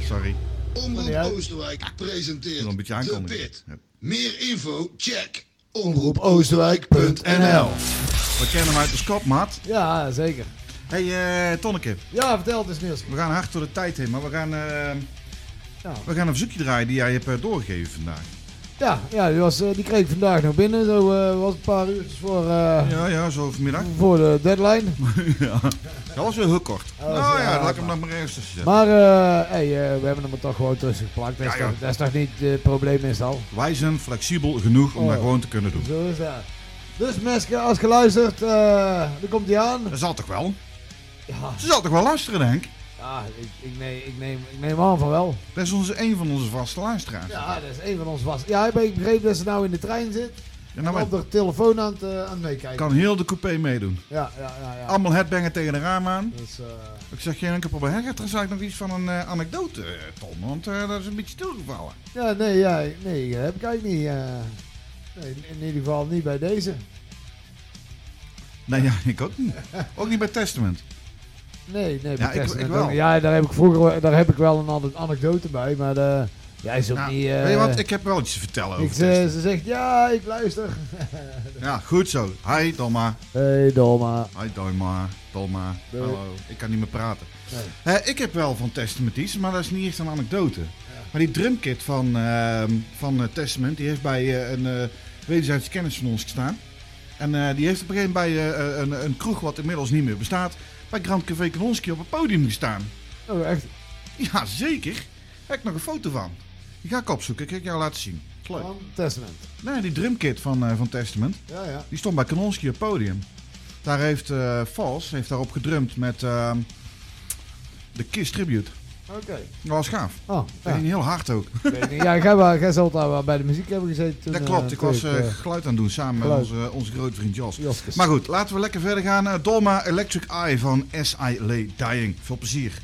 Sorry. Omroep. Oosterwijk presenteert een beetje De. Pit. Ja. Meer info, check Omroepoostwijk.nl. We kennen hem uit de skopmat. Ja, zeker. hey, eh, Tonneke. Ja, vertel het eens Niels. We gaan hard door de tijd heen, maar we gaan, eh, Ja, we gaan een verzoekje draaien die jij hebt doorgegeven vandaag. Ja, ja die, was, eh, die kreeg ik vandaag nog binnen. Zo eh, was een paar uurtjes voor, eh, Ja, ja, zo vanmiddag. [laughs] voor de deadline. [laughs] ja. Dat was weer heel kort. Oh, nou ja, ja, laat ik hem nog maar ergens tussen zetten. Maar hey, we hebben hem er toch gewoon tussen geplakt. Dat is, Ja. Toch, dat is toch niet het probleem meestal? Wij zijn flexibel genoeg om Oh. dat gewoon te kunnen doen. Zo is dat. Dus mensen, als geluisterd, dan komt hij aan. Dat zal toch wel? Ja, Ze zal toch wel luisteren, denk ik? Ja ik, ik, neem, ik, neem, ik neem aan van wel. Dat is onze, een van onze vaste luisteraars. Ja, dat is een van ons vast. Ja, ik ik begreep dat ze nou in de trein zit. En En nou, op de telefoon aan het, eh, aan het meekijken. kan heel de coupé meedoen. Ja, ja, ja. ja. Allemaal headbangen tegen de raam aan. Dus, eh, Ik zeg geen enkel probleem. Heb je trouwens nog iets van een eh, anekdote, Tom? Want dat is een beetje stilgevallen. ja, nee, ja, nee, dat heb ik eigenlijk niet. in ieder geval niet bij deze. Nee, ja, ik ook niet. Ook niet bij Testament. Nee, nee, Ja, ik- wel. Ja, daar heb ik vroeger daar heb ik wel een ane- anekdote bij, maar de, ja, is ook Nou, niet... eh, weet je wat? Ik heb wel iets te vertellen over ik, ze, zegt, ja, ik luister. [laughs] Ja, goed zo. Hi, Dolma. hey, Dolma. Hi, Dolma. Dolma. Doei. Hallo. Ik kan niet meer praten. Nee. Eh, ik heb wel van Testament iets, maar dat is niet echt een anekdote. Maar die drumkit van, ehm, van eh, Testament, die heeft bij eh, een uh, wederzijdse kennis van ons gestaan. En eh, die heeft op een gegeven moment bij eh, een, een kroeg wat inmiddels niet meer bestaat, bij Grand Café Kanonski op het podium gestaan. Oh, echt? Ja, zeker. Heb ik nog een foto van. Die ga ik opzoeken, ik ga ik jou laten zien. Leuk. Van Testament. Nee, die drumkit van, eh, van Testament, Ja, ja. die stond bij Kanonski op het podium. Daar heeft eh Vals heeft daarop gedrumd met ehm, de Kiss Tribute. Oké. Dat was gaaf. Oh, ja. ging heel hard ook. Ja, jij, jij zult daar wel bij de muziek hebben gezeten toen. Dat eh, klopt, ik was eh, eh, geluid aan het doen samen met onze, onze grote vriend Jos. Joskes. Maar goed, laten we lekker verder gaan. Dolma Electric Eye van S.I. Lay Dying. Veel plezier.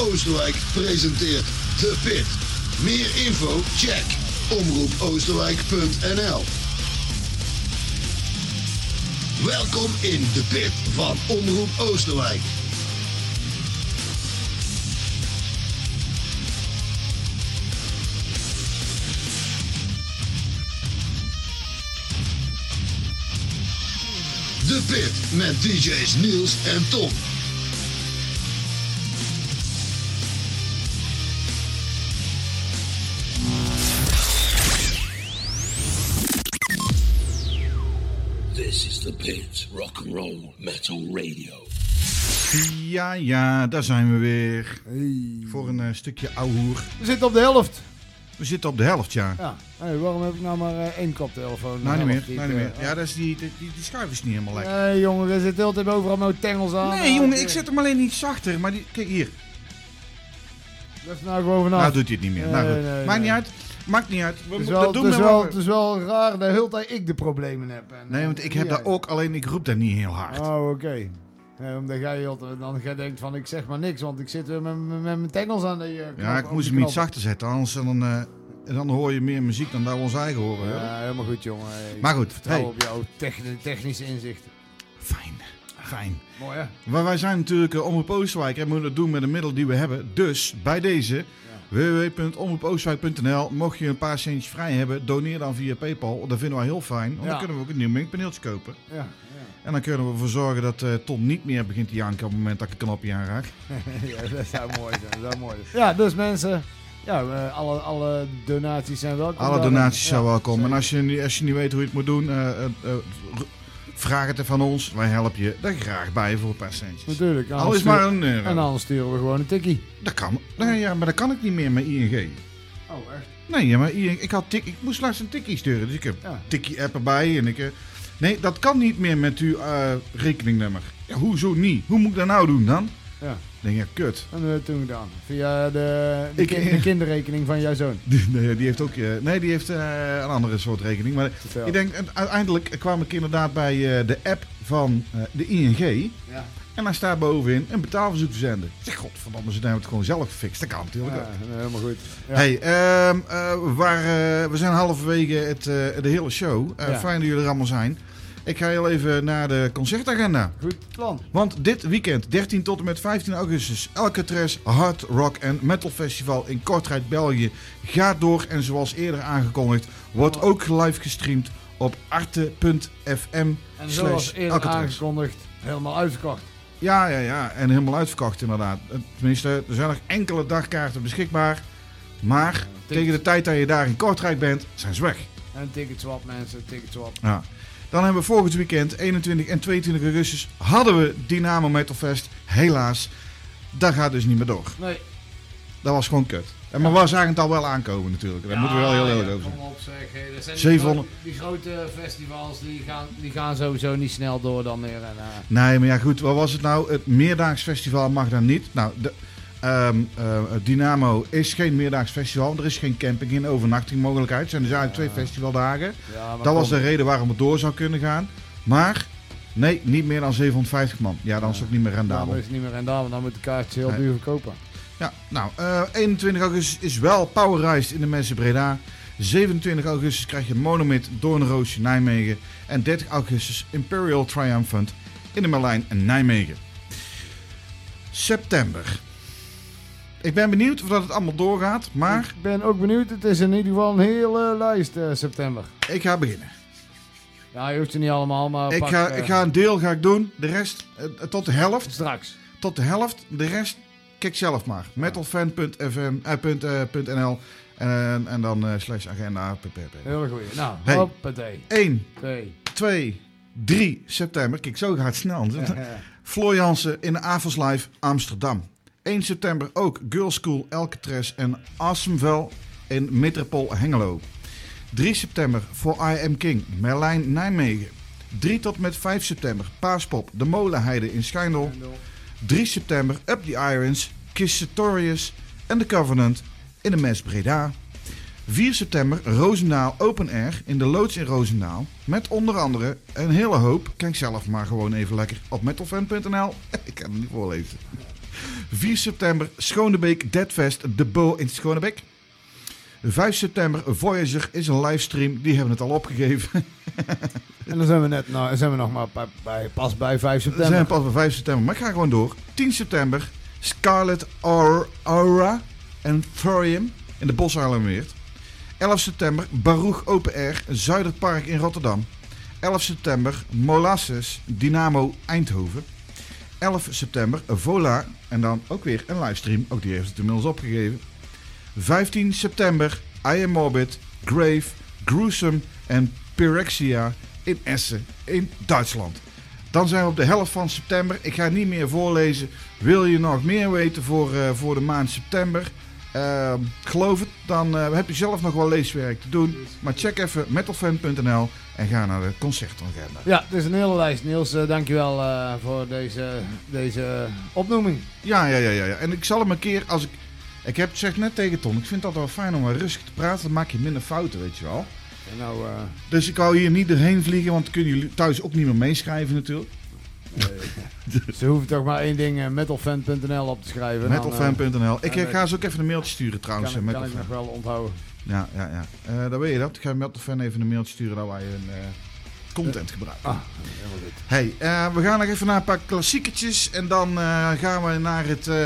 Oosterwijk presenteert The Pit. Meer info? Check omroepoosterwijk.nl Welkom in de pit van Omroep Oosterwijk. De Pit met DJ's Niels en Tom. Roll Metal Radio. Ja, ja, daar zijn we weer. Voor een eh, stukje ouwehoer. We zitten op de helft. We zitten op de helft, ja. Ja. Hey, waarom heb ik nou maar eh, één koptelefoon? Nou, niet meer. Nou, niet eh, meer. Ja, dat is die, die, die, die schuif is niet helemaal lekker. Nee, jongen, er zit heel tijd overal met tengels aan. Nee, jongen, ik zet hem alleen niet zachter. Maar die, kijk hier. Dat is nou gewoon vanaf. Nou doet hij het niet meer. nou, Nee, goed. nee, Maakt nee. niet uit. Maakt niet uit. We het, is moeten- wel, dat doen we wel, het is wel raar dat de hele tijd ik de problemen heb. En, Nee, want eh, ik heb daar ook, alleen ik roep daar niet heel hard. Oh, oké. Ja, omdat jij heel dan jij denkt van ik zeg maar niks, want ik zit weer met, met, met mijn tengels aan de eh, knop- ja, ik moest hem iets zachter zetten, anders dan, eh, dan hoor je meer muziek dan dat we ons eigen horen. hè? Ja, helemaal goed, jongen. Maar goed, vertrouw hey. op jouw techni- technische inzichten. Fijn, fijn. Mooi, hè? Maar wij zijn natuurlijk uh, Omroep Oosterwijk en moeten dat doen met de middelen die we hebben. Dus bij deze, www.omroepoostwijk.nl, mocht je een paar centjes vrij hebben, doneer dan via Paypal. Dat vinden wij heel fijn, want Ja. dan kunnen we ook een nieuw mengpaneeltje kopen. Ja, ja. En dan kunnen we ervoor zorgen dat eh, Tom niet meer begint te janken op het moment dat ik een knopje aanraak. [laughs] ja, dat zou mooi zijn. Dat zou mooi zijn. Ja, dus mensen, ja, alle, alle donaties zijn welkom. Alle donaties zijn Ja, welkom. En als je, niet- als je niet weet hoe je het moet doen, eh, eh, eh, r- vraag het er van ons. Wij helpen je er graag bij voor een paar centjes. Natuurlijk. Al anders is maar een euro. En dan sturen we gewoon een tikkie. Dat kan. Nee, ja, maar dat kan ik niet meer met ING. Oh, echt? Nee, ja, maar ING, ik, had tik, ik moest laatst een tikkie sturen. Dus ik heb Ja. tikkie-app erbij. En ik, eh, nee, dat kan niet meer met uw eh, rekeningnummer. Ja, hoezo niet? Hoe moet ik dat nou doen dan? Ja. Ik denk, ja, kut. Dat we toen gedaan. Via de, de, Ik- kin- de kinderrekening van jouw zoon. [laughs] Nee, die heeft ook eh, nee, die heeft eh, een andere soort rekening. Maar ik denk, en uiteindelijk kwam ik inderdaad bij eh, de app van de ING. Ja. En daar staat bovenin een betaalverzoek verzenden. Ik zeg, godverdomme, ze hebben het gewoon zelf gefixt. Dat kan natuurlijk Ja, ook. helemaal goed. Ja. Hey, ehm, eh, we, we zijn halverwege het, eh, de hele show. Ja. Fijn dat jullie er allemaal zijn. Ik ga heel even naar de concertagenda. Goed plan. Want dit weekend, 13 tot en met 15 augustus, Alcatraz Hard Rock en Metal Festival in Kortrijk, België, gaat door. En zoals eerder aangekondigd, wordt ook live gestreamd op arte.fm En zoals eerder Alcatraz. aangekondigd, helemaal uitverkocht. Ja, ja, ja. En helemaal uitverkocht inderdaad. Eh, Tenminste, er zijn nog enkele dagkaarten beschikbaar. Maar tegen de tijd dat je daar in Kortrijk bent, zijn ze weg. En ticketswap mensen, ticketswap. Ja. Dan hebben we volgend weekend, 21 en 22 augustus, hadden we Dynamo Metal Fest. Helaas, dat gaat dus niet meer door. Nee. Dat was gewoon kut. En maar we zagen het al wel aankomen natuurlijk. Daar moeten we wel heel eerlijk ja, over zijn. Kom op zeg. Hey, dat zijn 700. Die, gro- die grote festivals die gaan, die gaan sowieso niet snel door dan meer. En, eh, Nee, maar ja goed, wat was het nou? Het Meerdaags Festival mag dan niet. Nou, de, ehm, eh, Dynamo is geen Meerdaags Festival. Er is geen camping, geen overnachtingmogelijkheid. Het zijn dus eigenlijk twee festivaldagen. ja, Dat was de reden waarom het door zou kunnen gaan. Maar, nee, niet meer dan 750 man. Ja, dan is het ook niet meer Dan rendabel. is het niet meer rendabel, dan moet de kaartjes heel Nee. duur verkopen. Ja, nou, eh, 21 augustus is wel Powerreised in de Mensen Breda. 27 augustus krijg je Monomid Doornroosje Nijmegen. En 30 augustus Imperial Triumphant in de Merlijn Nijmegen. September. Ik ben benieuwd of dat het allemaal doorgaat, maar Ik ben ook benieuwd. Het is in ieder geval een hele lijst eh, september. ik ga beginnen. Ja, je hoeft ze niet allemaal, maar Ik pak, ga, eh, ik ga een deel ga ik doen, de rest eh, tot de helft. straks. Tot de helft, de rest kijk zelf maar. Metalfan.fm, eh, punt, eh, punt .nl en, en dan slash agenda. Heel goed. Nou, Hey. hoppatee. 1, Twee. 2, 3 september. Kijk, zo gaat het snel. Floor Jansen in de Live Amsterdam. 1 september ook Girls School Alcatraz en Assemvel in Metropool Hengelo. 3 september voor I Am King Merlijn Nijmegen. 3 tot met 5 september Paaspop De Molenheide in Schijndel. 3 september Up the Irons Kissatorius en The Covenant in de Mes Breda. 4 september Roosendaal Open Air in de Loods in Roosendaal. Met onder andere een hele hoop. Kijk zelf maar gewoon even lekker op metalfan.nl. [laughs] Ik kan het niet voorlezen. 4 september Schonebeek Deadfest De Bo in Schonebeek. 5 september Voyager is een livestream. Die hebben het al opgegeven. [laughs] En dan zijn we net nou, zijn we nog maar bij, bij- pas bij 5 We september. zijn pas bij 5 september, maar ik ga gewoon door. 10 september Scarlet Aur- Aura en Thorium in de Boshaarlemweert. 11 september Baruch Open Air Zuiderpark in Rotterdam. 11 september Molasses Dynamo Eindhoven. 11 september Vola en dan ook weer een livestream. Ook die heeft het inmiddels opgegeven. 15 september I Am Morbid, Grave, Gruesome en Pyrexia in Essen in Duitsland. Dan zijn we op de helft van september. Ik ga niet meer voorlezen. Wil je nog meer weten voor, eh, voor de maand september? Eh, geloof het, dan eh, heb je zelf nog wel leeswerk te doen. Maar check even metalfan.nl en ga naar de concertagenda. Ja, het is een hele lijst. Niels, eh, dankjewel eh voor deze, deze opnoeming. Ja, ja, ja, ja, ja. En ik zal hem een keer als ik. Ik heb het zeg net tegen Ton. Ik vind dat wel fijn om wel rustig te praten. Dan maak je minder fouten, weet je wel. En nou, Dus ik wou hier niet erheen vliegen, want dan kunnen jullie thuis ook niet meer meeschrijven natuurlijk. Ze hoeven toch maar één ding, eh, metalfan.nl op te schrijven. Dan, eh, Metalfan.nl. Ik eh, ga ze ook even een mailtje sturen trouwens. kan, ik- kan ik nog wel onthouden. Ja, ja, ja. Eh, dan weet je dat. Ik ga Metalfan even een mailtje sturen dat wij hun eh, content gebruiken. Ah, helemaal goed. Hey, eh, we gaan nog even naar een paar klassieketjes. En dan eh, gaan we naar het, eh,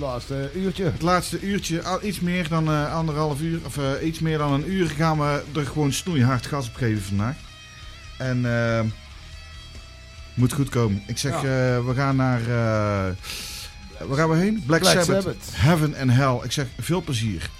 Laatste uurtje. het laatste uurtje. Al iets meer dan eh, anderhalf uur. Of eh, iets meer dan een uur gaan we er gewoon snoeihard gas op geven vandaag. En eh, moet goed komen. Ik zeg, Ja. eh, we gaan naar... eh, waar gaan we heen? Black, Black Sabbath. Sabbath. Heaven and Hell. Ik zeg, veel plezier.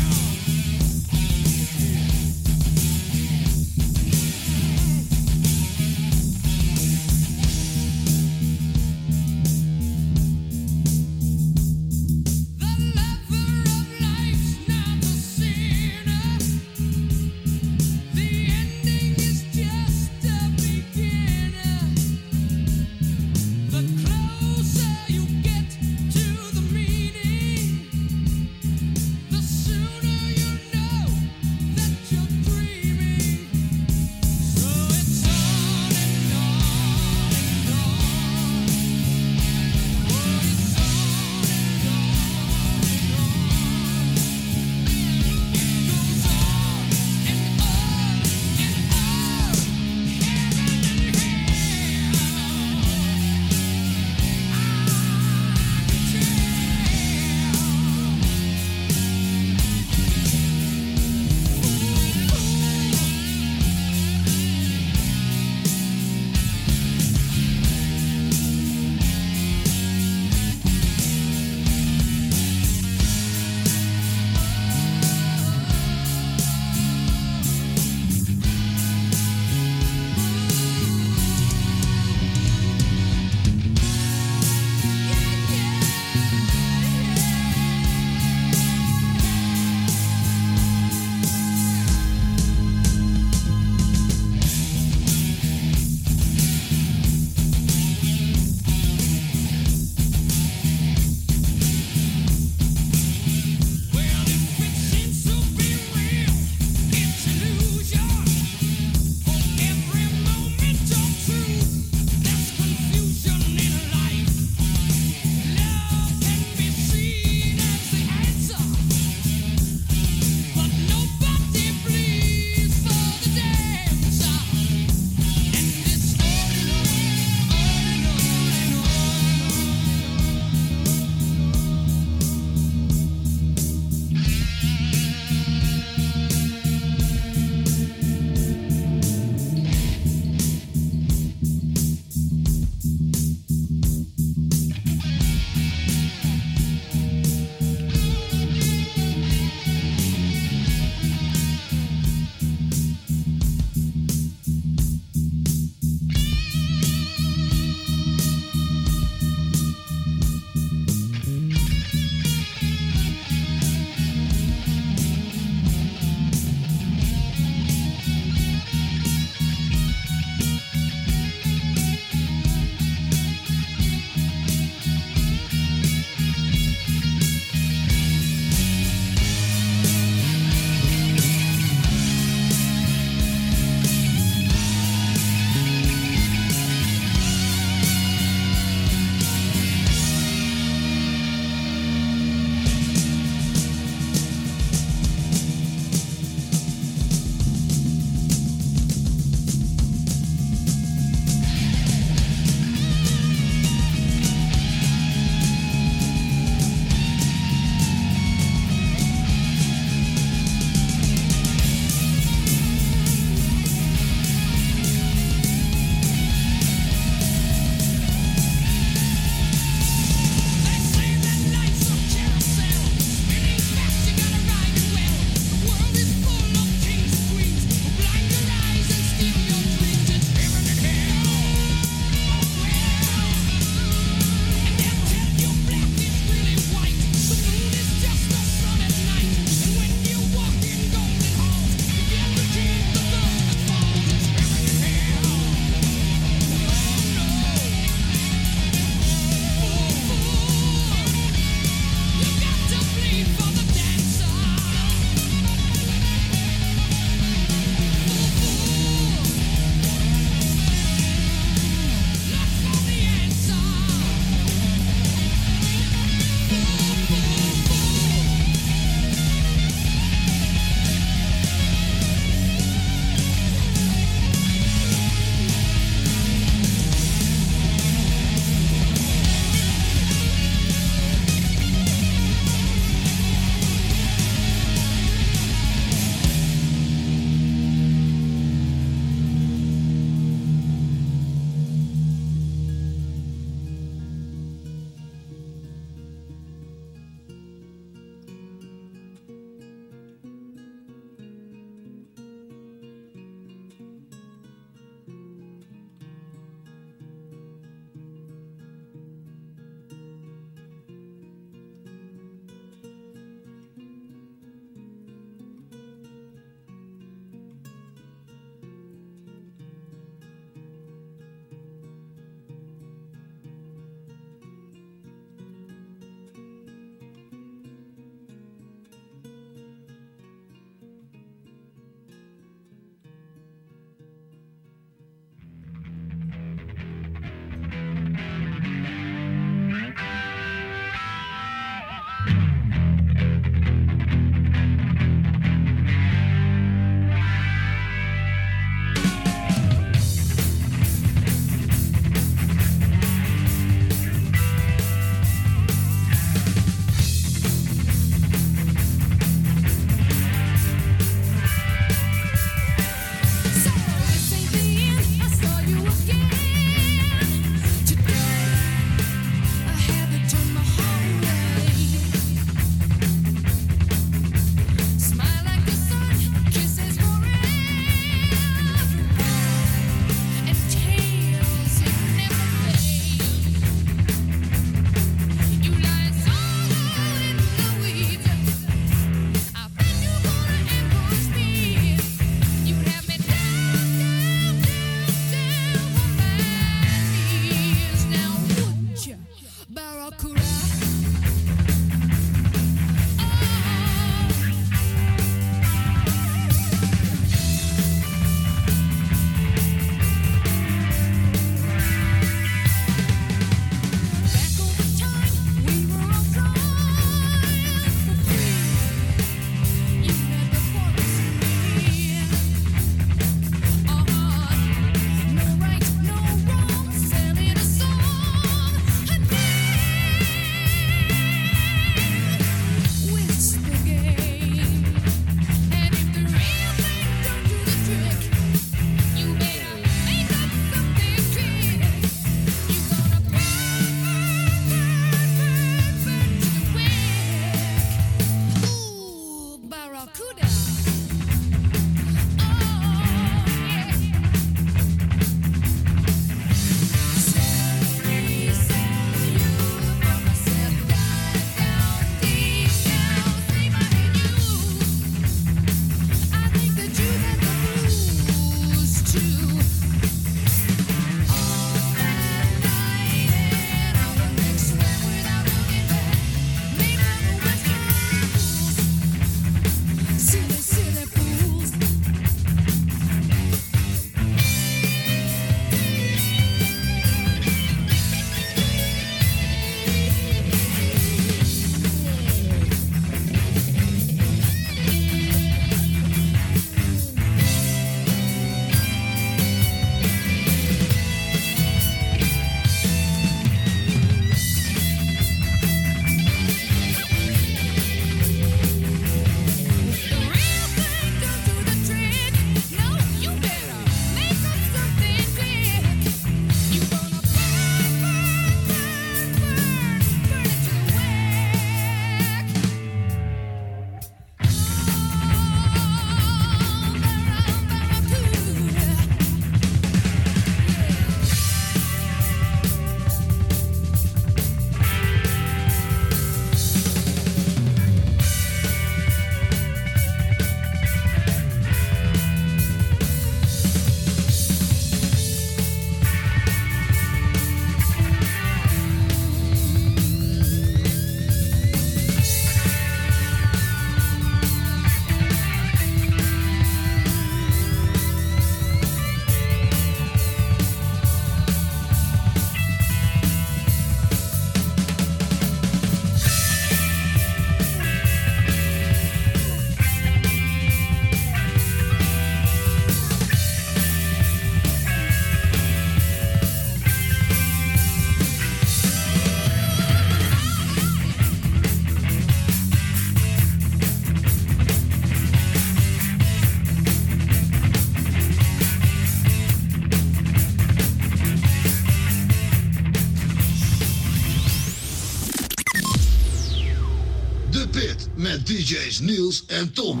DJ's Niels en Tom.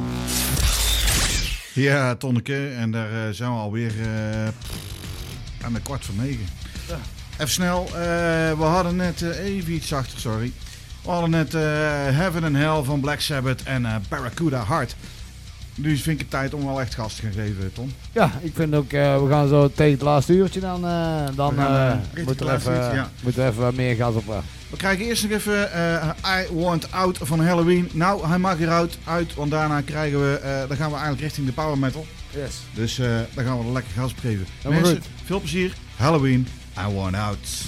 Ja, Tonneke. En daar eh, zijn we alweer eh, aan de kwart voor negen. Even snel. eh, we hadden net eh, even iets zachter, sorry. We hadden net eh, Heaven and Hell van Black Sabbath en eh, Barracuda Heart. Nu vind ik het tijd om wel echt gas te gaan geven, Tom. Ja, ik vind ook, eh, we gaan zo tegen het laatste uurtje dan, eh, dan We gaan, richting moeten, we even, uurtje, ja. moeten we even wat meer gas op. We krijgen eerst nog even eh, I Want Out van Halloween. Nou, hij mag eruit, uit, want daarna krijgen we, eh, dan gaan we eigenlijk richting de power metal. Yes. Dus eh daar gaan we er lekker gas op geven. Mensen, veel plezier. Halloween, I Want Out.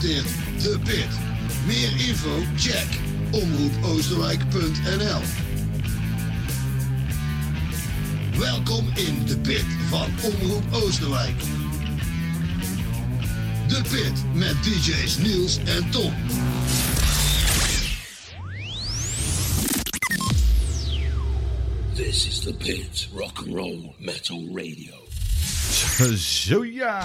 Presenteert De Pit. Meer info? Check omroepoosterwijk.nl Welkom in De Pit van Omroep Oosterwijk. De Pit met DJ's Niels en Tom. This is the Pit Rock and Roll Metal Radio. Zo ja.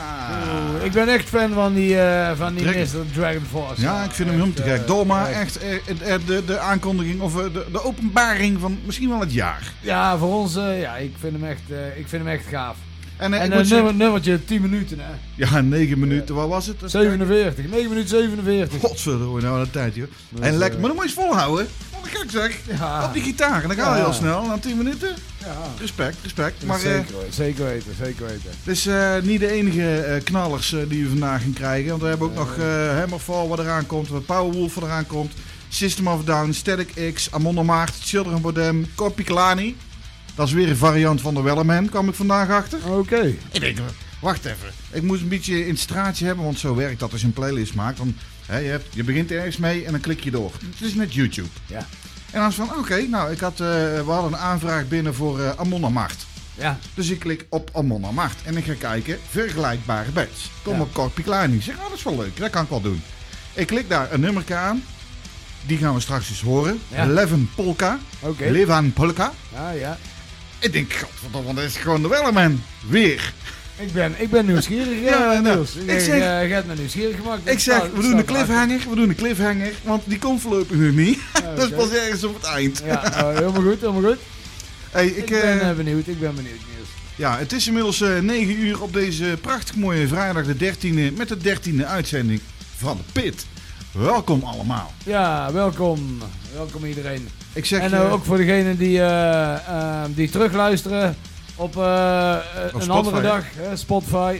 Ik ben echt fan van die, eh, van die Dragon- Mr. Dragon Force. Ja, ik vind hem helemaal te Echt, gek. eh, Dolma, echt. echt eh, eh, de, de aankondiging of de, de openbaring van misschien wel het jaar. Ja, voor ons, ja, ik vind hem echt, ik vind hem echt gaaf. En, En een nummer, nummertje 10 minuten, hè. ja, 9 minuten, wat was het? 47, 9 minuten 47. Godverdomme, nou een tijd, joh. En lekker, maar dan moet je eens volhouden. Gek zeg. Ja. Op die gitaar, en dan ga je Ja. heel snel. Na 10 minuten, Ja, respect, respect. Maar eh, zeker, weten, zeker weten, zeker weten. het is eh, niet de enige eh, knallers die we vandaag gaan krijgen. Want we hebben ook nog Hammerfall wat eraan komt, wat Powerwolf wat eraan komt. System of a Down, Static X, Amon Amarth, Children Bodem, Corpiclani. Dat is weer een variant van de Wellerman, kwam ik vandaag achter. Oké. Ik denk, wacht even. Ik moest een beetje een straatje hebben, want zo werkt dat als je een playlist maakt. Dan, je, hebt, je begint ergens mee en dan klik je door. Het is net YouTube. Ja. En dan is van, oké, nou, ik had, eh, we hadden een aanvraag binnen voor eh Amon Amarth. Ja, Dus ik klik op Amon Amarth en ik ga kijken, vergelijkbare bands. Kom Ja. op Corpiclani. Ik zeg, oh, dat is wel leuk, dat kan ik wel doen. Ik klik daar een nummer aan. Die gaan we straks eens horen. Ja. Leven Polka. oké. Levan Polka. Ja, ja. Ik denk, godverdomme, dat is gewoon de Wellerman. Weer. Ik ben, ik ben nieuwsgierig, Ja, ja, nou, Niels. ik zeg- je hebt me nieuwsgierig gemaakt. Ik zeg, we doen een cliffhanger, we doen een cliffhanger, want die komt voorlopig nog niet. [laughs] dat is pas ergens op het eind. Ja, oh, helemaal goed, helemaal goed. Hey, Ik, ik, ben eh, eh, benieuwd, ik ben benieuwd, Niels. ja, het is inmiddels eh 9 uur op deze prachtig mooie vrijdag de 13e met de 13e uitzending van de Pit. Welkom allemaal. Ja, welkom. Welkom iedereen. Ik zeg en eh, ook voor degenen die, eh, eh, die terugluisteren op eh, eh, een Spotify, andere dag, hè, Spotify.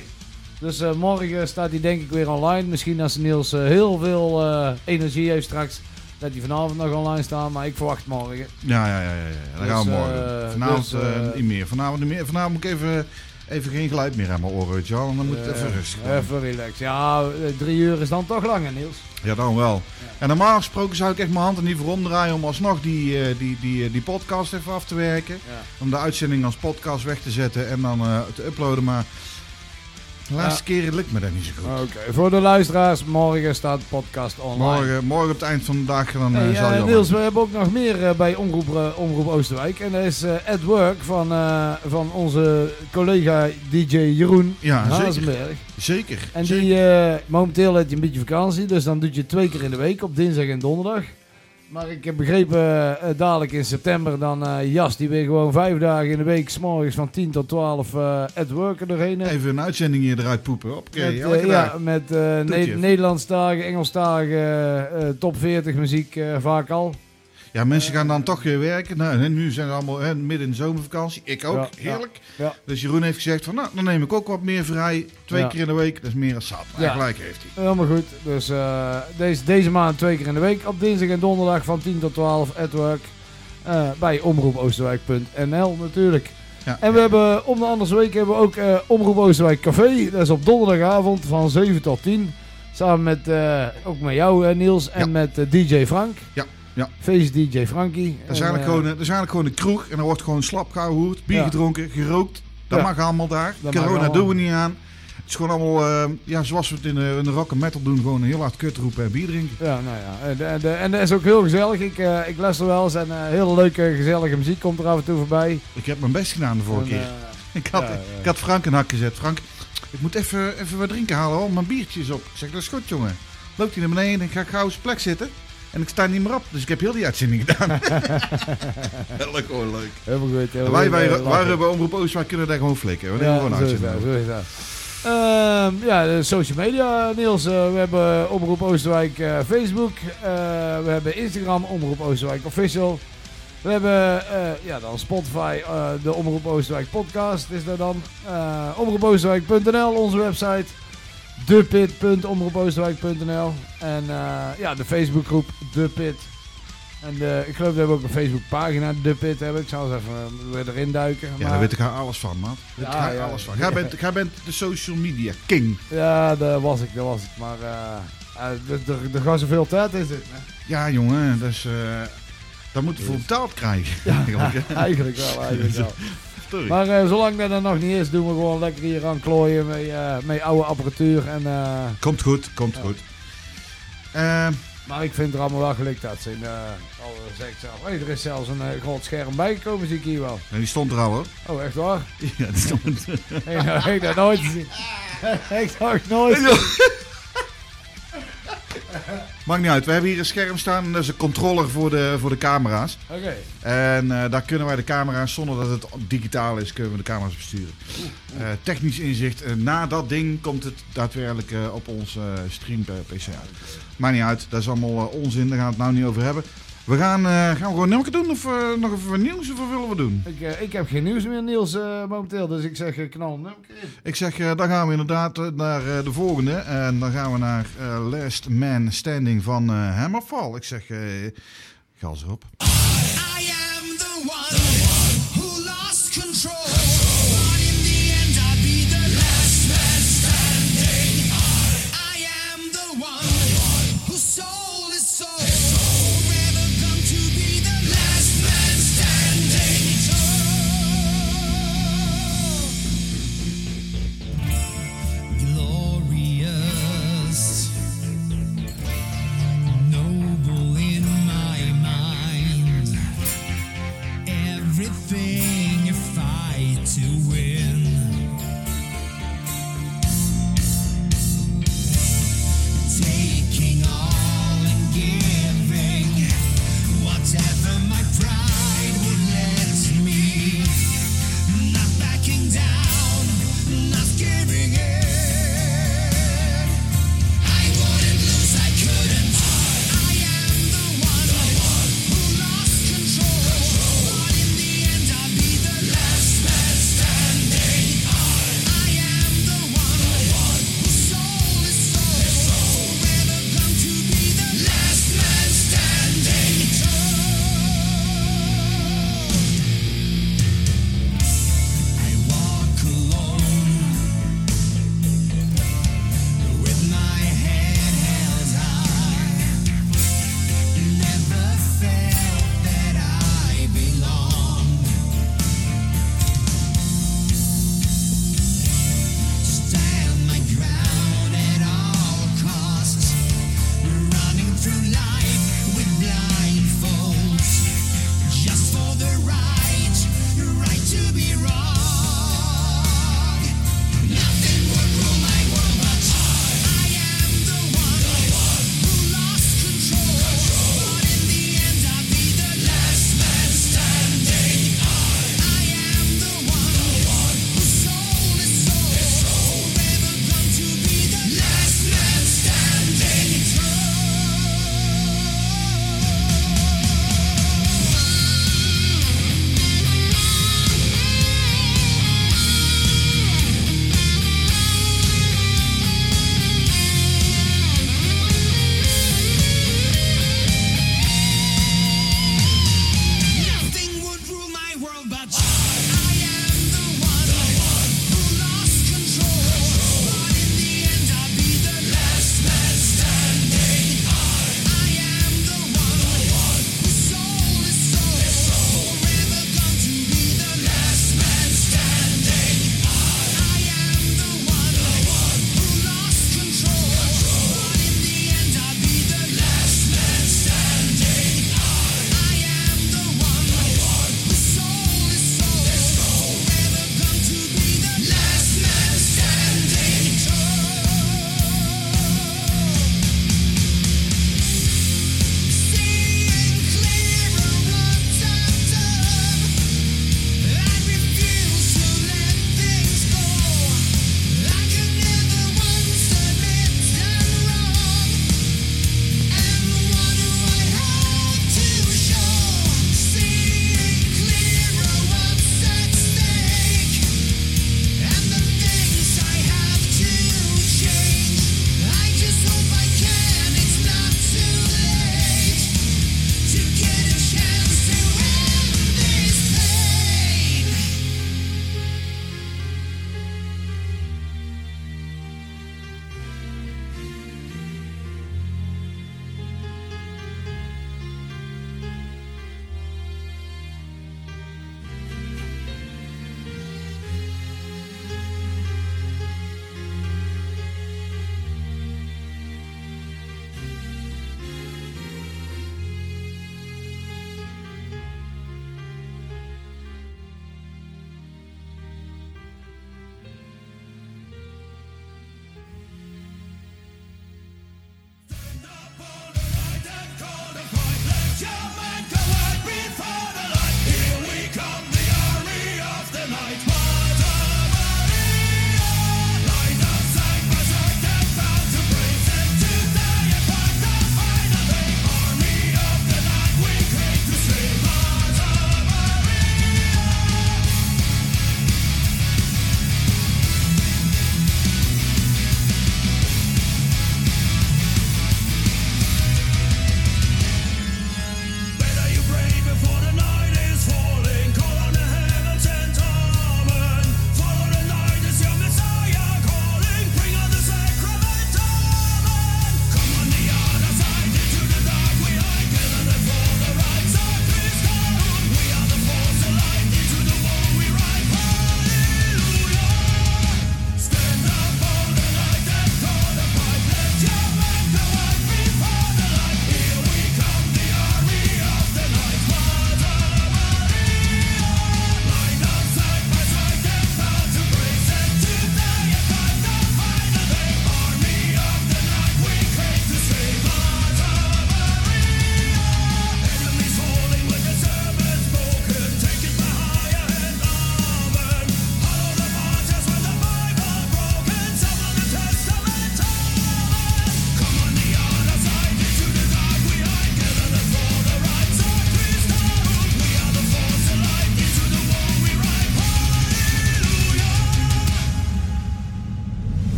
Dus eh, morgen staat hij denk ik weer online. Misschien als Niels heel veel energie heeft straks, dat hij vanavond nog online staat. Maar ik verwacht morgen. ja, ja, ja, ja, ja. Dan Dus, gaan we morgen. Vanavond dus, niet meer. Vanavond niet meer. Vanavond moet ik even, even geen geluid meer aan mijn oren, weet je wel. Dan moet het Eh, even rustig komen. Even relax. Ja, eh, drie uur is dan toch lang, hè, Niels. Ja, dan wel. En normaal gesproken zou ik echt mijn hand er niet voor omdraaien om alsnog die, eh, die, die, eh, die podcast even af te werken. Ja. Om de uitzending als podcast weg te zetten en dan eh, te uploaden. Maar de laatste keer lukt me dat niet zo goed. Oké, voor de luisteraars, morgen staat de podcast online. morgen, morgen op het eind van de dag dan Hey, zal eh, je Niels, we hebben ook nog meer eh, bij Omroep, Omroep Oosterwijk. En dat is At Work van, van onze collega DJ Jeroen Ja, zeker. Hazenberg. Zeker. En zeker. die, momenteel heeft hij een beetje vakantie, dus dan doet je twee keer in de week, op dinsdag en donderdag. Maar ik heb begrepen, eh, dadelijk in september, dan eh Jas, die weer gewoon vijf dagen in de week, s'morgens van 10 tot 12 eh At Work er doorheen. Even een uitzending hier eruit poepen. Oké, Met, elke eh, ja, met eh ne eh, eh, top 40 muziek eh, vaak al. Ja, mensen gaan dan toch weer werken. Nou, hè, nu zijn we allemaal hè, midden in de zomervakantie. Ik ook. Ja, Heerlijk. ja. Dus Jeroen heeft gezegd van, nou, dan neem ik ook wat meer vrij. Twee keer in de week. Dat is meer dan zat. Ja. Gelijk heeft hij. Helemaal goed. Dus eh, deze, deze maand twee keer in de week. Op dinsdag en donderdag van 10 tot 12 at work. eh, bij omroepoosterwijk.nl natuurlijk. Ja. En we hebben om de andere week hebben we ook eh, Omroep Oosterwijk Café. Dat is op donderdagavond van 7 tot 10. Samen met, ook met jou Niels en met DJ Frank. Ja, ja. Feest DJ Frankie. Dat is, En, eigenlijk eh, gewoon, een- dat is eigenlijk gewoon een kroeg. En er wordt gewoon slap gehouden, bier Ja. gedronken, gerookt. Dat mag allemaal daar. Dat Corona allemaal. doen we niet aan. Het is gewoon allemaal, eh, ja, zoals we het in de, in de rock en metal doen. Gewoon heel hard kut roepen en bier drinken. Ja, nou ja. En, en, en, en dat is ook heel gezellig. Ik, eh, ik luister wel eens en eh, heel leuke, gezellige muziek komt er af en toe voorbij. Ik heb mijn best gedaan de vorige keer. eh, [laughs] Ik had, ja, ja. ik had Frank een hak gezet. Frank, ik moet even, even wat drinken halen hoor. Mijn biertje is op. Ik zeg, dat is goed jongen. Loopt hij naar beneden en ik ga gauw zijn plek zitten. En ik sta niet meer op. Dus ik heb heel die uitzending gedaan. [laughs] leuk hoor, leuk. Helemaal goed. Heel wij, goed, wij, hebben Omroep Oost, wij kunnen daar gewoon flikken. We nemen Ja, gewoon uitzending. zo is dat. Ehm, ja, de social media, Niels. eh, we hebben Omroep Oosterwijk eh, Facebook. Eh, we hebben Instagram, Omroep Oosterwijk Official. We hebben eh, ja, dan Spotify, eh, de Omroep Oosterwijk podcast is er dan. Eh omroepoosterwijk.nl, onze website. Depit.omroepoosterwijk.nl En eh, ja, de Facebookgroep De Pit. En eh, ik geloof dat we ook een Facebookpagina, De Pit, hebben. Ik zal eens even eh, weer erin duiken. Ja, maar- daar weet ik alles van, man. Daar Ja, weet ik ja. alles van. Jij bent, jij bent de social media king. Ja, daar was ik, daar was ik. Maar eh, er- gaat zoveel tijd in zitten. hè. Ja, jongen, dus, eh daar moeten we voor betaald krijgen. [laughs] Eigenlijk. [laughs] Eigenlijk wel, eigenlijk [laughs] wel. Sorry. Maar eh, zolang dat er nog niet is, doen we gewoon lekker hier aan klooien met, eh, met oude apparatuur. En, eh, Komt goed, komt goed. Eh, maar ik vind er allemaal wel gelijk dat zijn. eh al zeg ik zelf. Hey, er is zelfs een groot scherm bijgekomen, zie ik hier wel. en die stond er al, hoor. Oh, echt waar? [laughs] Ja, die stond... [laughs] Ik heb ik dat nooit gezien. [laughs] ik zag nooit. Maakt niet uit. We hebben hier een scherm staan. Dat is een controller voor de, voor de camera's. Oké. En eh, daar kunnen wij de camera's, zonder dat het digitaal is, kunnen we de camera's besturen. Eh, technisch inzicht. eh, na dat ding komt het daadwerkelijk op ons eh, stream eh, PC uit. Maakt niet uit. Dat is allemaal onzin. Daar gaan we het nou niet over hebben. We gaan, eh, gaan we gewoon nummer doen of eh, nog even wat nieuws of wat willen we doen? Ik, eh, ik heb geen nieuws meer, Niels, eh, momenteel. Dus ik zeg, knal een nummer. Ik zeg, eh, dan gaan we inderdaad naar eh, de volgende. En dan gaan we naar eh, Last Man Standing van eh, Hammerfall. Ik zeg, eh ga eens op. I am the one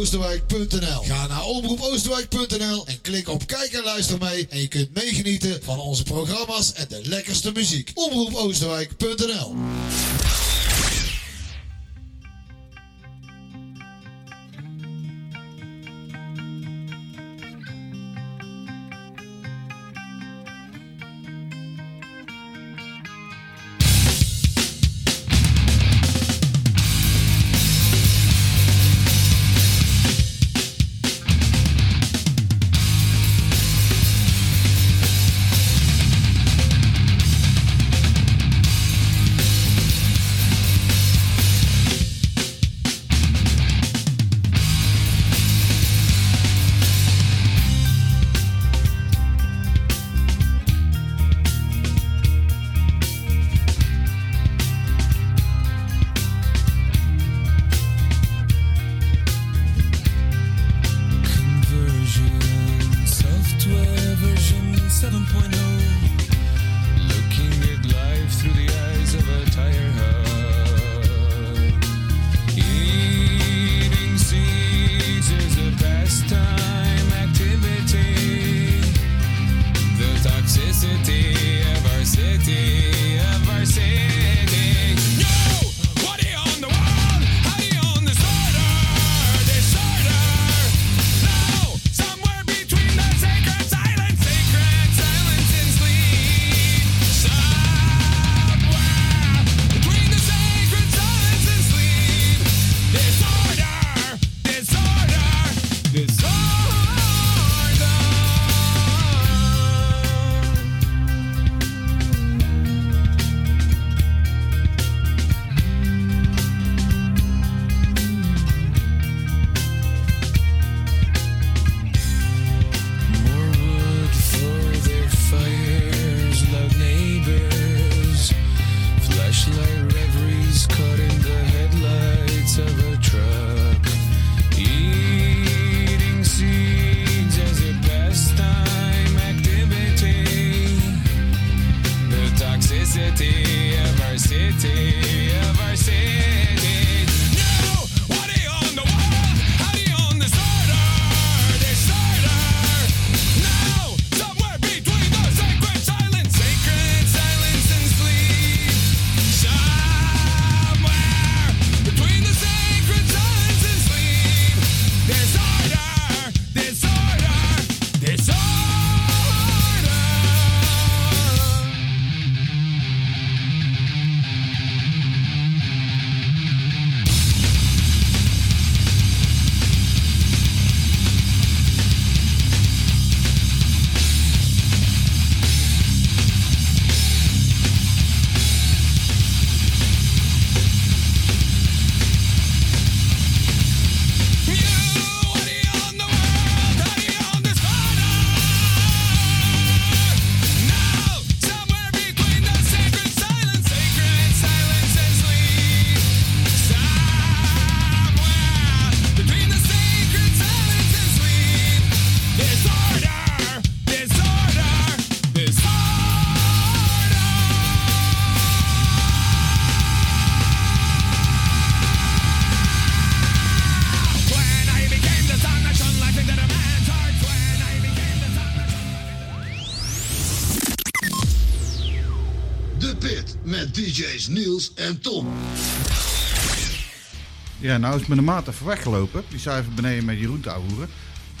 Ga naar omroepoosterwijk.nl en klik op kijk en luister mee. En je kunt meegenieten van onze programma's en de lekkerste muziek. Omroepoosterwijk.nl. Niels en Tom. Ja, nou is mijn maat even weggelopen. Die zou even beneden met Jeroen te ouwehoeren.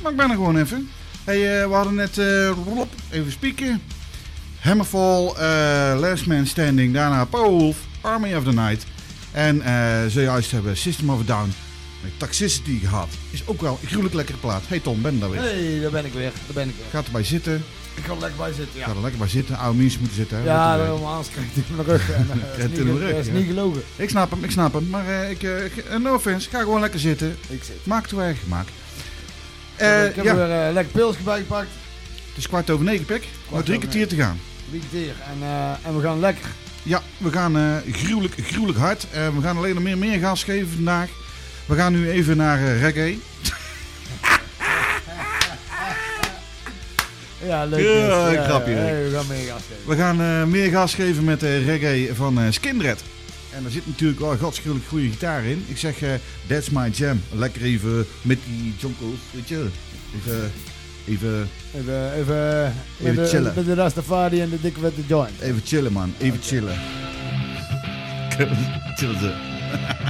Maar ik ben er gewoon even. Hey, eh, we hadden net eh, Rob, even spieken. Hammerfall, eh, Last Man Standing, daarna Powerwolf, Army of the Night. En eh, zojuist hebben we System of a Down met Toxicity gehad. Is ook wel een gruwelijk lekkere plaat. Hey Tom, ben je daar weer? Hey, daar ben ik weer. Daar ben ik weer. Gaat erbij zitten. Ik kan er lekker bij zitten, ja. Ga er lekker bij zitten. Oude mensen moeten zitten. Hè? Ja, helemaal anders [laughs] krijg ik in mijn rug. En, Krijgt is niet- rug, is ja. niet gelogen. Ik snap hem, ik snap hem. Maar eh, ik, ik- eh, no offense, ga gewoon lekker zitten. Ik zit. Maak het eigen gemaak. Ik heb, ik heb ja, weer lekker pilsje bijgepakt. het is kwart over negen, pik. Nog drie kwartier te gaan. Drie keer. En, en we gaan lekker. Ja, we gaan gruwelijk, gruwelijk hard. We gaan alleen nog meer, meer gas geven vandaag. We gaan nu even naar reggae. [laughs] Ja, leuk. Ja, ja, we gaan meer gas geven. Eh, meer gas geven met de reggae van eh, Skinred Skindred. En daar zit natuurlijk al godschuldig goede gitaar in. Ik zeg, that's my jam. Lekker even met die jonkels, weet je. Even... Even, even, even, chillen. Met de Rastafari en de dikke witte joint. Even chillen, man. Even chillen. [laughs] chillen ze. [laughs]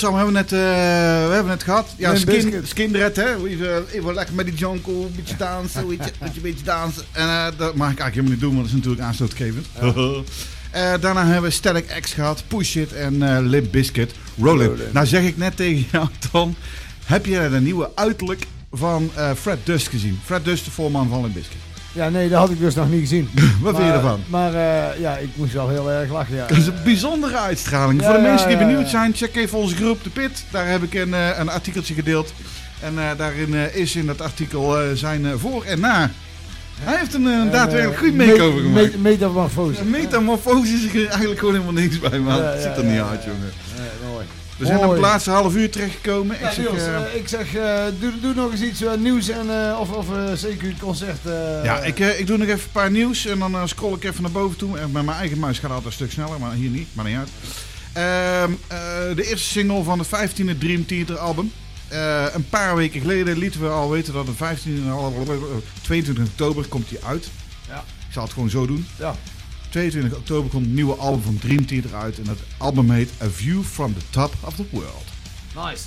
Godsam, hebben we net, eh, we hebben het gehad. Ja, skin. Skindred, hè. Even, even lekker met die jonko, een beetje dansen, weet je, beetje, beetje dansen. En eh, dat mag ik eigenlijk helemaal niet doen, want dat is natuurlijk aanstootgevend. [laughs] Eh, daarna hebben we Static X gehad, Push It en eh Limp Bizkit. Roll It. Roll It. Nou zeg ik net tegen jou, Tom, heb je de nieuwe uiterlijk van Fred Dust gezien? Fred Dust, de voorman van Limp Bizkit. Ja, nee, dat had ik dus nog niet gezien. [laughs] Wat vind je ervan? Maar eh, ja, ik moest wel heel erg lachen. Ja. Dat is een bijzondere uitstraling. Ja, Voor de mensen die benieuwd zijn, check even onze groep De Pit. Daar heb ik een, eh, een artikeltje gedeeld. En eh, daarin is in dat artikel zijn voor en na. Hij heeft een, daadwerkelijk goed make-over gemaakt. me- Metamorfose. Metamorfose is er eigenlijk gewoon helemaal niks bij, man. Ja, Het ziet er niet uit, jongen. Mooi. We zijn op het laatste half uur terechtgekomen. Ik zeg, Niels, eh, eh, ik zeg, eh, doe, doe nog eens iets nieuws en, eh, of, of zeker het concert. eh, ja, ik, ik doe nog even een paar nieuws en dan scroll ik even naar boven toe. En met mijn eigen muis gaat het altijd een stuk sneller, maar hier niet, maar niet uit. Ehm, eh, de eerste single van het 15e Dream Theater album. Eh, een paar weken geleden lieten we al weten dat de 15, al- 22 oktober komt die uit. Ja. Ik zal het gewoon zo doen. Ja. 22 oktober komt het nieuwe album van Dream Theater uit. En dat album heet A View from the Top of the World. Nice.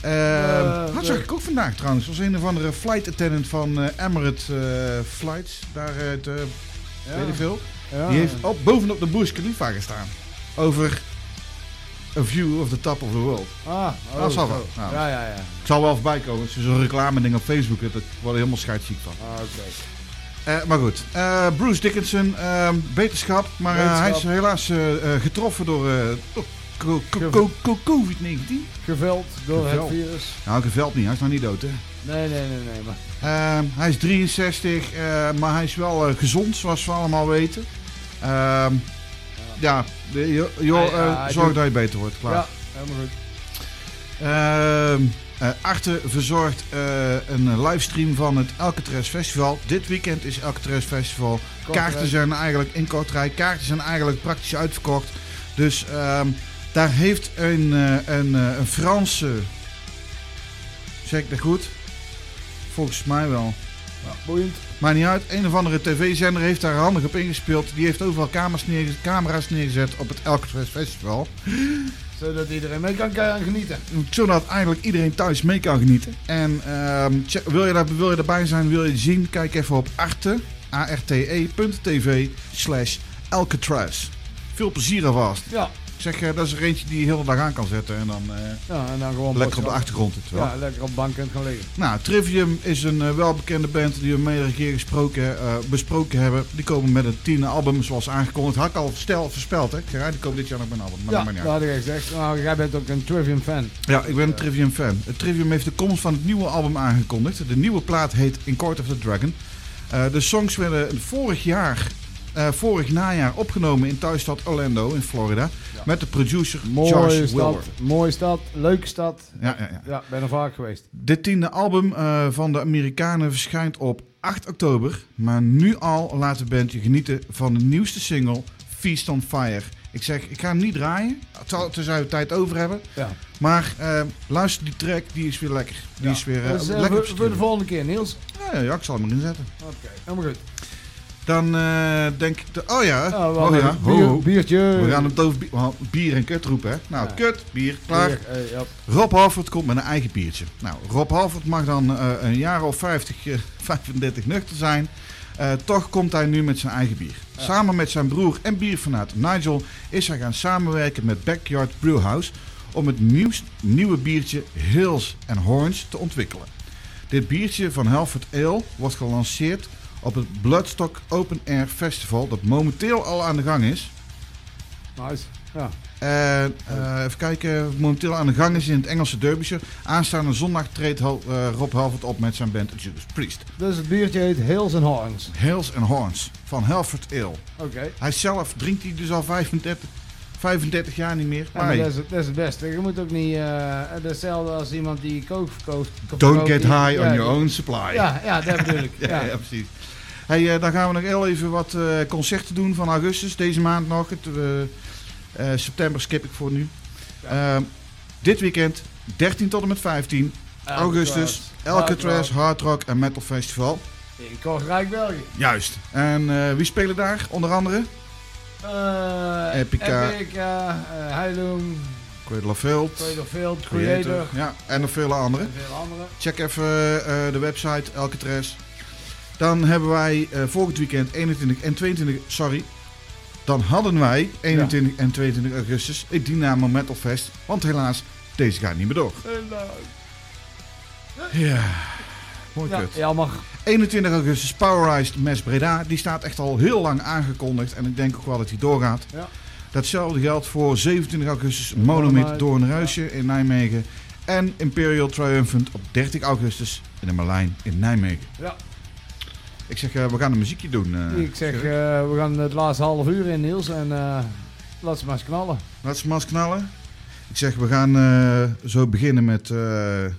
Ehm, Eh, dat zag ik ook vandaag trouwens. was een of andere flight attendant van eh Emirates eh, Flights. Daar uit, eh Ja. weet ik veel. Ja. Die heeft op, bovenop de Burj Khalifa gestaan. Over A View of the Top of the World. Ah, oh, Dat zal wel. zo. Ja. Ja, ja, ja. Ik zal wel voorbij komen. Het is zo'n reclame ding op Facebook. Dat ik word helemaal scheidsziek van. Ah, oké. Eh, maar goed, Eh, Bruce Dickinson, ehm, beterschap. Maar eh, hij is helaas getroffen door, eh, door co- co- Gev- co- co- COVID-19. Geveld door Geveld. het virus. Nou, geveld niet, hij is nog niet dood, hè. Nee, nee, nee, nee. Maar Ehm, hij is 63, eh, maar hij is wel gezond, zoals we allemaal weten. Ehm, ja, joh, joh, ja, hij zorg doet- dat je beter wordt. Klaar. ja, helemaal goed. Ehm, eh, Arte verzorgt eh, een livestream van het Alcatraz Festival. Dit weekend is Alcatraz Festival. Kortrijk. Kaarten zijn eigenlijk in Kortrijk. Kaarten zijn eigenlijk praktisch uitverkocht. Dus ehm, daar heeft een, eh, een, een Franse. Zeg ik dat goed? Volgens mij wel. Boeiend. Maar niet uit. Een of andere tv-zender heeft daar handig op ingespeeld. Die heeft overal camera's, neerge- camera's neergezet op het Alcatraz Festival. Zodat iedereen mee kan genieten. Zodat eigenlijk iedereen thuis mee kan genieten. En ehm, wil, je daar, wil je erbij zijn, wil je het zien? Kijk even op arte, arte.tv slash Alcatraz. Veel plezier alvast. Ja, zeg, eh, dat is er eentje die je de hele dag aan kan zetten. En dan eh, ja en dan gewoon lekker op de achtergrond. Het wel. Ja, lekker op bank kunt gaan liggen. Nou, Trivium is een eh, welbekende band die we meerdere keer gesproken, besproken hebben. Die komen met een tiende album zoals aangekondigd. Had ik al stel, voorspeld, hè? Gerard, die komen dit jaar nog met een album. Maar Ja, dat niet had ik gezegd. Nou, jij bent ook een Trivium fan. Ja, ik ben een Trivium fan. Het Trivium heeft de komst van het nieuwe album aangekondigd. De nieuwe plaat heet In Court of the Dragon. De songs werden vorig jaar, eh, vorig najaar opgenomen in thuisstad Orlando in Florida. Met de producer Mooie Josh stad, Wilber. mooie stad, leuke stad. Ja, ja, ja. Ja, ben er vaak geweest. Dit tiende album eh, van de Amerikanen verschijnt op 8 oktober. Maar nu al laat de band je genieten van de nieuwste single Feast on Fire. Ik zeg, ik ga hem niet draaien, tenzij we tijd over hebben. Ja. Maar eh, luister die track, die is weer lekker. Die Ja. is weer eh, Dus, eh, lekker voor, voor de volgende keer, Niels. Ja, ja, ik zal hem erin zetten. Oké, helemaal goed. Dan eh, denk ik... De, oh ja, we oh ja. Ho, bier- ho. biertje. We gaan het over bier, oh, bier en kut roepen, hè. Nou, Ja. kut, bier, klaar. Bier, eh, ja. Rob Halford komt met een eigen biertje. Nou, Rob Halford mag dan eh, een jaar of 50, eh, [laughs] 35 nuchter zijn. Eh, toch komt hij nu met zijn eigen bier. Samen met zijn broer en bierfanaat Nigel is hij gaan samenwerken met Backyard Brewhouse om het nieuwst, nieuwe biertje Hills and Horns te ontwikkelen. Dit biertje van Halford Ale wordt gelanceerd op het Bloodstock Open Air Festival dat momenteel al aan de gang is. Nice. Ja. En, eh, even kijken, momenteel aan de gang is in het Engelse Derbyshire. Aanstaande zondag treedt eh, Rob Halford op met zijn band Judas Priest. Dus het biertje heet Hills and Horns. Hills and Horns van Halford Ale. Oké. Hij zelf drinkt hij dus al 35, 35 jaar niet meer. Ja, Maar dat, is, het- dat is het beste. Je moet ook niet... is hetzelfde als iemand die kook verkoopt. don't get high on your own supply. Ja, ja, dat bedoel ik. [laughs] ja, Ja. precies. Hey, eh, dan gaan we nog heel even wat eh, concerten doen van augustus. Deze maand nog. Het, september skip ik voor nu. Dit weekend, 13 tot en met 15, augustus, Alcatraz Hard Rock en Metal Festival. In Kortrijk, België. Juist. En wie spelen daar? Onder andere? Eh Epica. Epica, eh Heilung, of Creator Creator. Ja, en nog vele andere. Veel andere. Check even eh, de website Alcatraz. Dan hebben wij volgend weekend 21 en 22, sorry. Dan hadden wij 21 en 22 augustus het Dynamo Metal Fest. Want helaas, deze gaat niet meer door. Ja, mooi Ja, kut. 21 augustus Powerized Mes Breda. Die staat echt al heel lang aangekondigd. En ik denk ook wel dat die doorgaat. Ja. Datzelfde geldt voor 27 augustus Monomid Monomid, Doornruisje in Nijmegen. En Imperial Triumphant op 30 augustus in de Marlijn in Nijmegen. Ja. Ik zeg, eh, we gaan een muziekje doen. eh. ik zeg, eh, we gaan het laatste half uur in, Niels. En laat ze maar eens knallen. Laat ze maar eens knallen. Ik zeg, we gaan zo beginnen met... even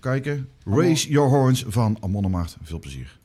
kijken. Raise Your Horns van Amon. Veel plezier.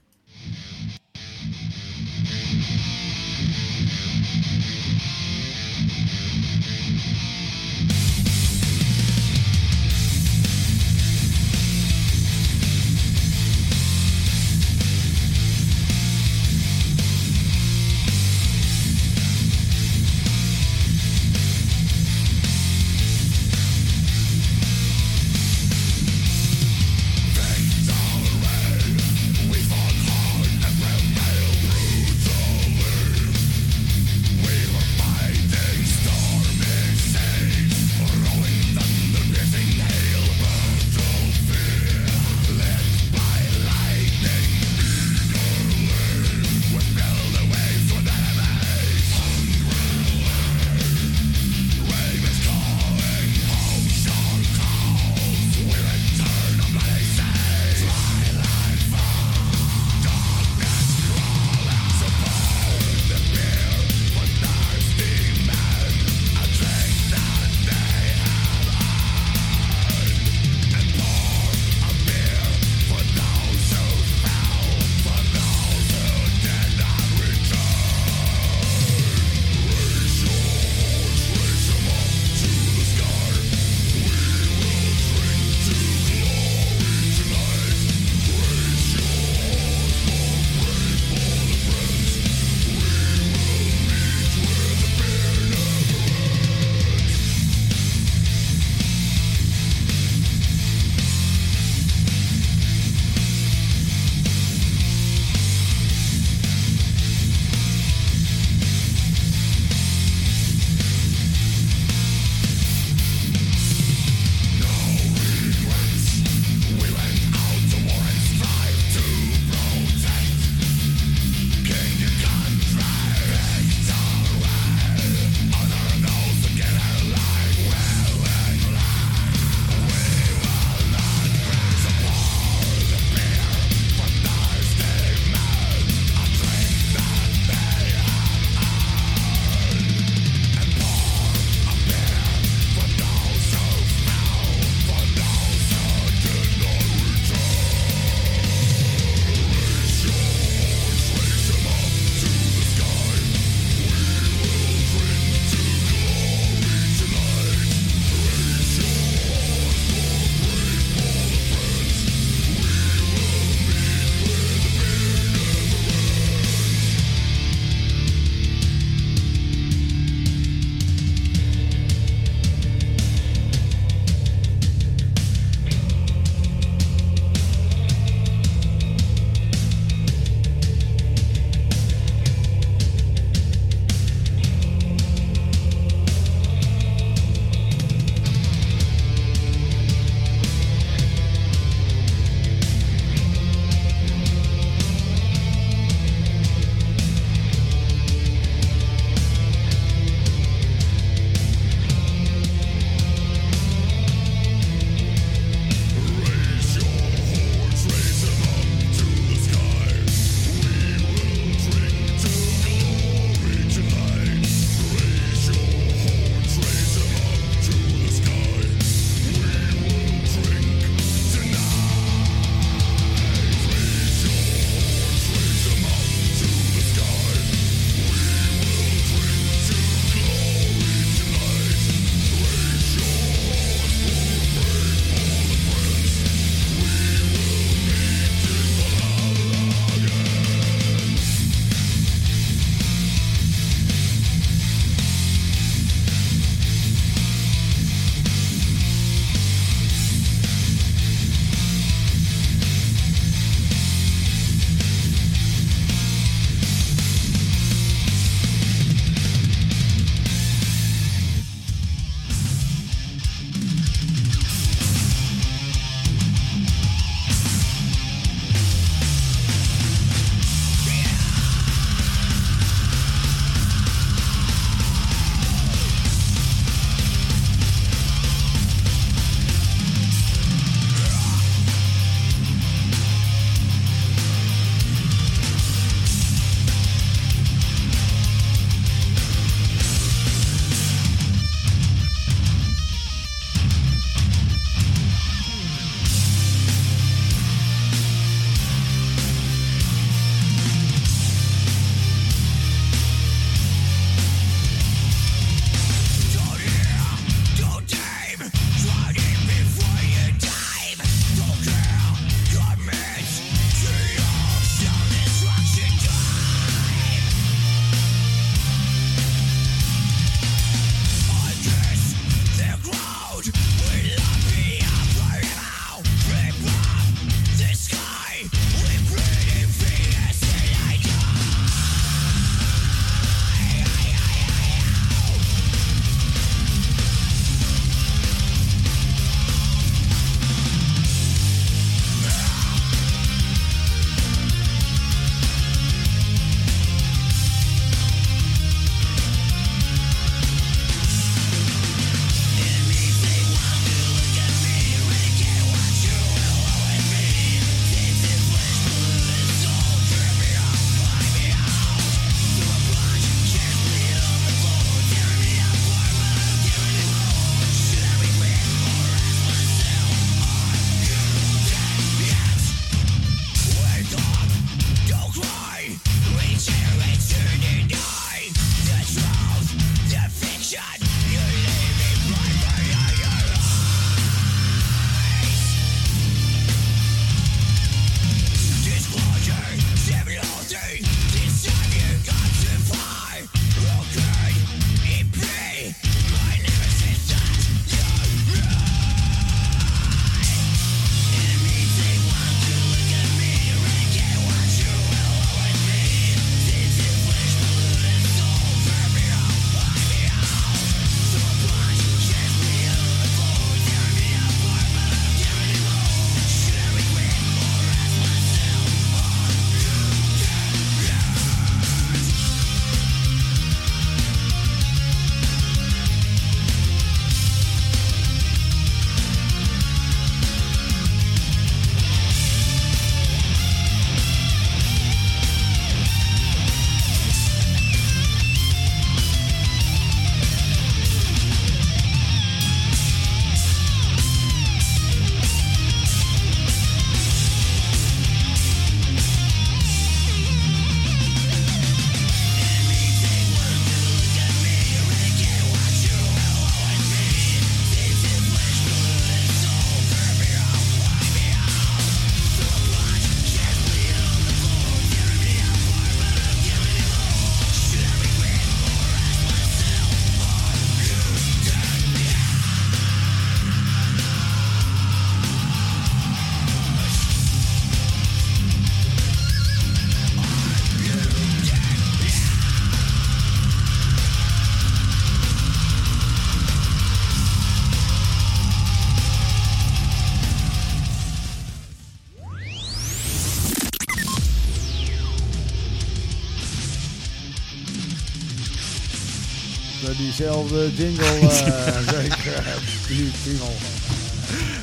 Diezelfde jingle, eh [laughs] zeker. Die.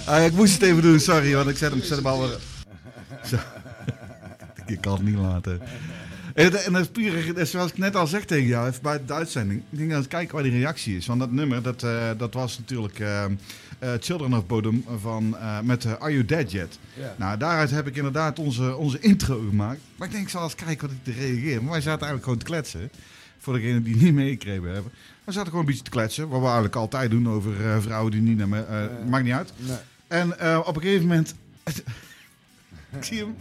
Ah, ik moest het even doen, sorry, want ik zet hem, zet hem al [laughs] ik kan het niet laten. En, dat- en dat is puur, zoals ik net al zeg tegen jou, even bij de uitzending. Ik ging eens kijken waar die reactie is. Want dat nummer, dat, eh, dat was natuurlijk eh, Children of Bodom van, met Are You Dead Yet? Nou, daaruit heb ik inderdaad onze, onze intro gemaakt. Maar ik denk, ik zal eens kijken wat ik te reageren. Maar wij zaten eigenlijk gewoon te kletsen. Voor degenen die niet meegekregen hebben. We zaten gewoon een beetje te kletsen. Wat we eigenlijk altijd doen over eh, vrouwen die niet naar me... eh, maakt niet uit. Nee. En eh, op een gegeven moment... [laughs] ik zie hem.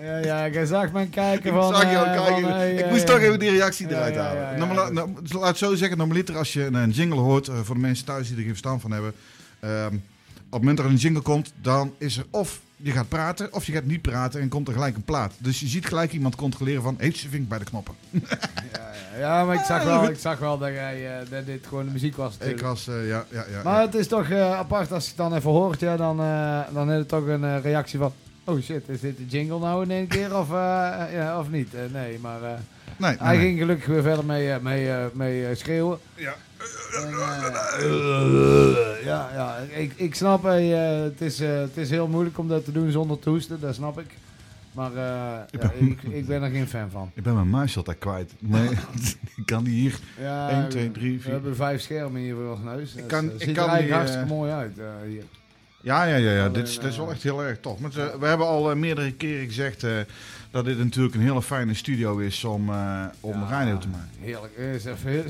Ja, ja, jij zag mijn kijken Ik van... zag jou kijken. van, ik moest toch even die reactie eruit halen. Normaal- nou, laat het zo zeggen, normaliter als je een jingle hoort, voor de mensen thuis die er geen verstand van hebben, ehm, op het moment dat er een jingle komt, dan is er of je gaat praten, of je gaat niet praten en komt er gelijk een plaat. Dus je ziet gelijk iemand controleren van, heeft ze vink bij de knoppen. [laughs] Ja, ja, maar ik zag Ah, wel, ik zag wel dat, jij, eh, dat dit gewoon de muziek was. Ik natuurlijk. was, eh, ja, ja, ja. Maar ja. het is toch eh, apart als je het dan even hoort, ja, dan, dan is het toch een reactie van... Oh shit, is dit de jingle nou in één keer of, ja, of niet? Nee, maar Nee, hij nee, ging gelukkig weer verder mee, mee, mee schreeuwen. Ja. En, ja, ja, ik, ik snap, eh, het, is, het is heel moeilijk om dat te doen zonder te hoesten, dat snap ik. Maar eh, Ik ja, ben- ik, ik ben er geen fan van. Ik ben mijn muis altijd kwijt. Nee, [laughs] ik kan die hier. Ja, 1, 2, 3, We 4. hebben vijf schermen hier voor ons neus. Dus, kan- eh, ik ziet kan er eigenlijk die, hartstikke eh, mooi uit eh, hier. Ja, ja, ja, ja. Alleen, Dit, is, dit is wel eh, echt heel erg tof. Maar we hebben al eh, meerdere keren gezegd eh, dat dit natuurlijk een hele fijne studio is om, eh om Ja, radio te maken. Heerlijk. Is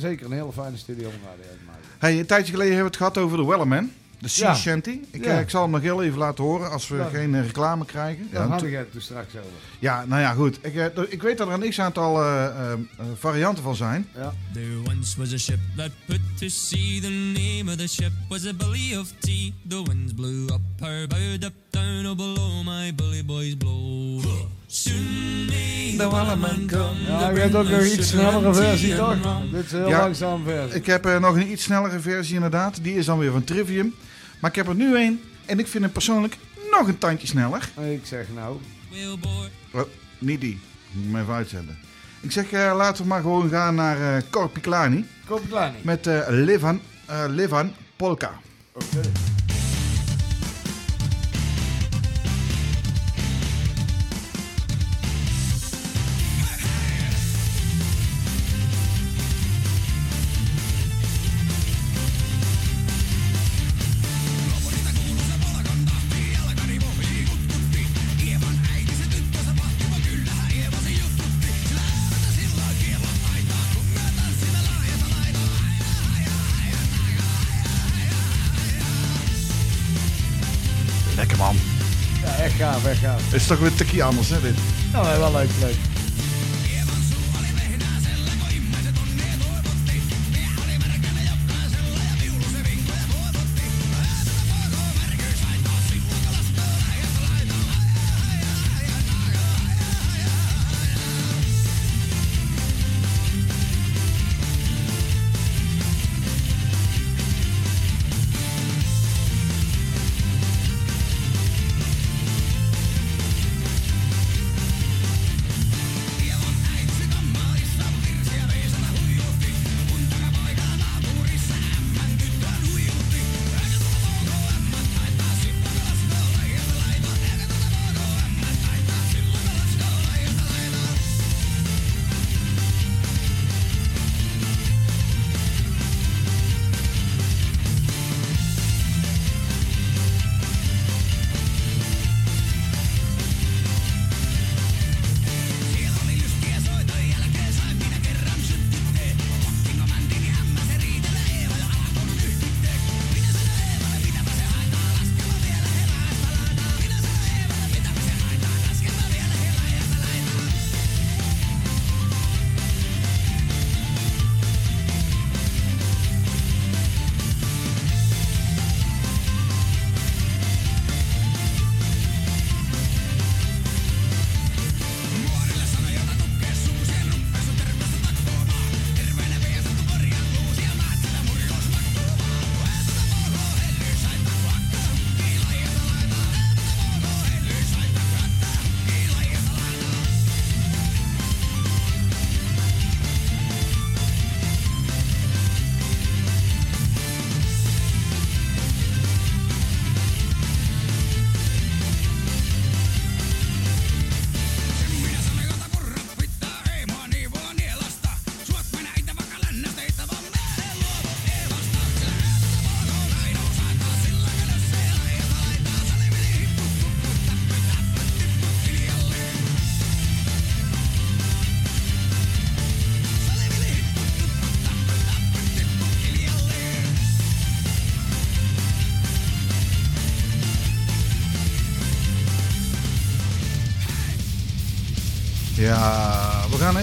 zeker een hele fijne studio om radio te maken. Hey, een tijdje geleden hebben we het gehad over de Wellerman. De Sea Ja. Shanty. Ik, Ja. eh, ik zal hem nog heel even laten horen als we Ja. geen eh, reclame krijgen. Daar Ja, had ik het toen straks over. ja, nou ja, goed. Ik, eh, ik weet dat er een x-aantal eh, eh, varianten van zijn. Ja. There once was a ship that put to sea. The name of the ship was a Billy of Tea. The winds blew up her bow, up down, oh below my bully boys blow. Soon may the Wellerman come. Ja, je bring hebt ook nog iets snellere versie, toch? Dit is een heel Ja. langzame versie. Ik heb eh, nog een iets snellere versie inderdaad. Die is dan weer van Trivium. Maar ik heb er nu een. En ik vind hem persoonlijk nog een tandje sneller. Ik zeg nou. Oh, niet die. Moet ik hem even uitzenden. Ik zeg, eh, laten we maar gewoon gaan naar eh Corpi Klani. koop het klaar niet. Met eh Levan, eh, Levan Polka. Lekker toch weer een tikje anders hè dit. Nou, wel leuk, leuk.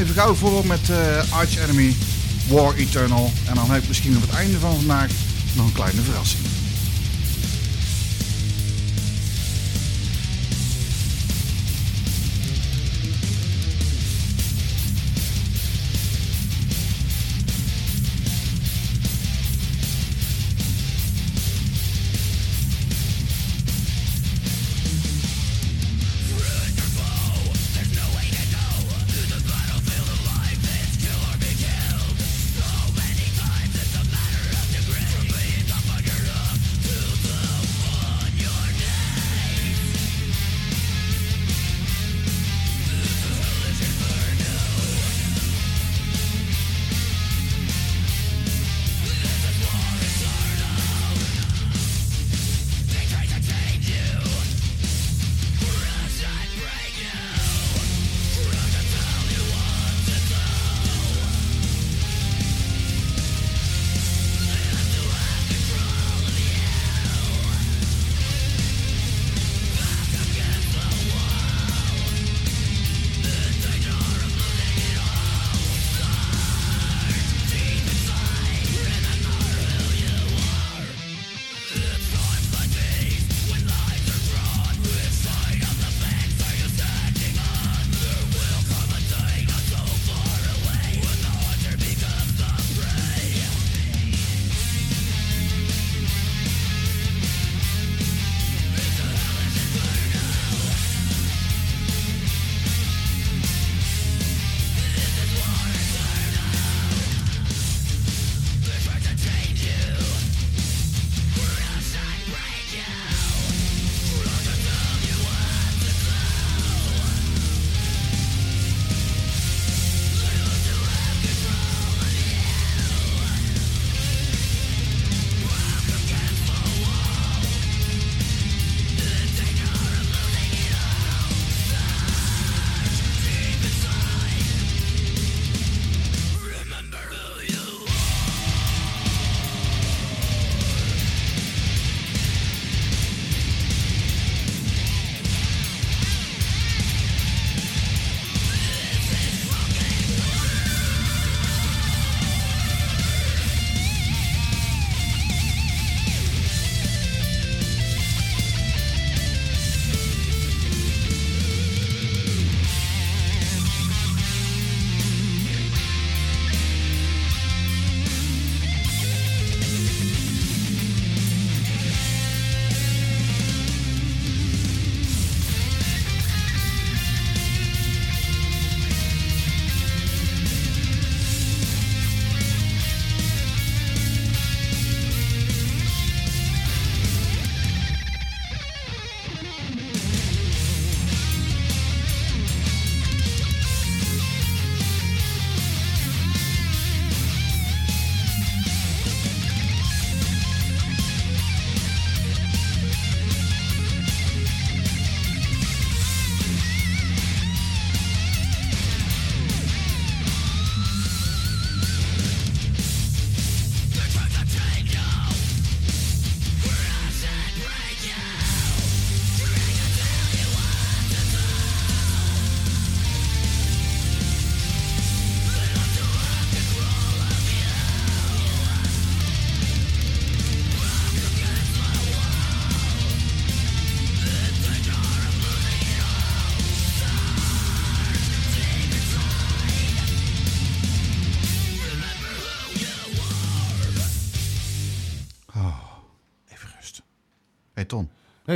Even gauw voor met eh, Arch Enemy, War Eternal. En dan heb ik misschien op het einde van vandaag nog een kleine verrassing.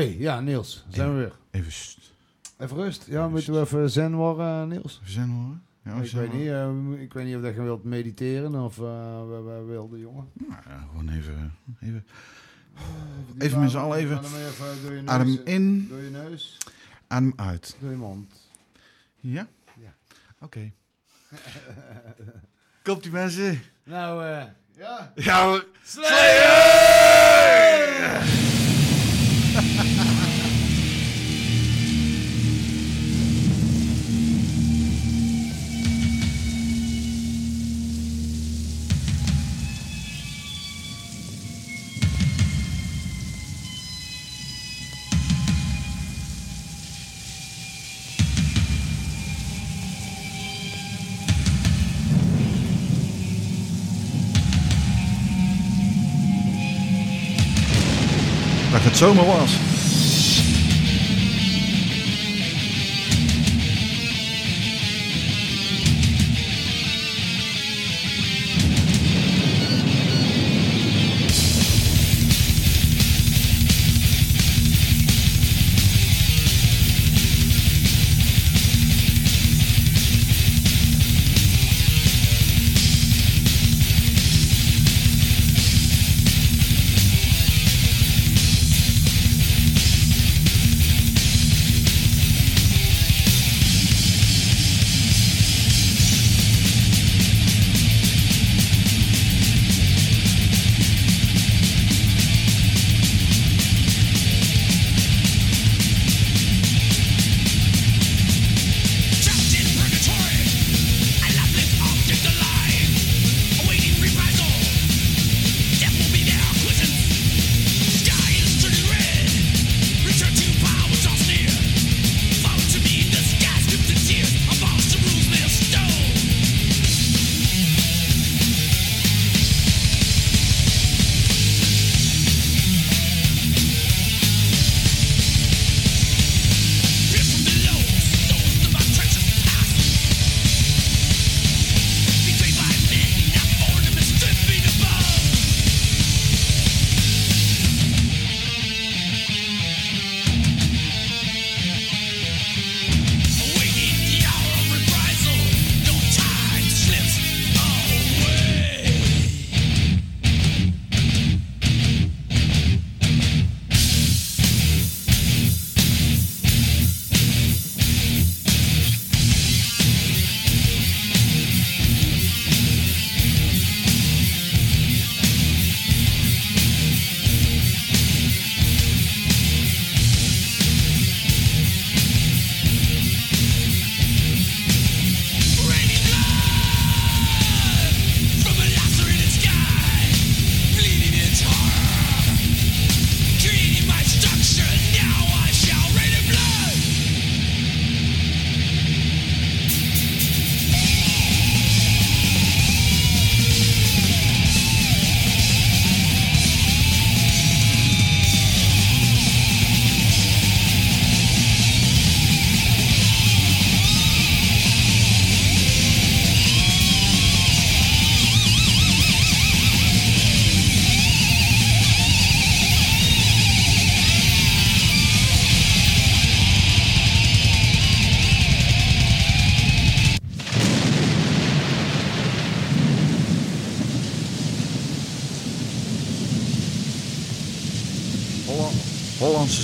Hey, ja, Niels. Zijn we weer. even st- Even rust. Ja, moeten we even zen worden, Niels? even zijn horen. Ja, ik, weet niet, eh, ik weet niet of dat je wilt mediteren of eh we, we wilde, jongen. Nou, ja, gewoon even, even Even met z'n allen even adem even adem eh, in, Door je neus, adem uit. door je mond. Ja? Ja. Oké. [laughs] Komt die mensen? Nou, eh ja. Ja hoor. dacht Ha ha ha! Zomer was.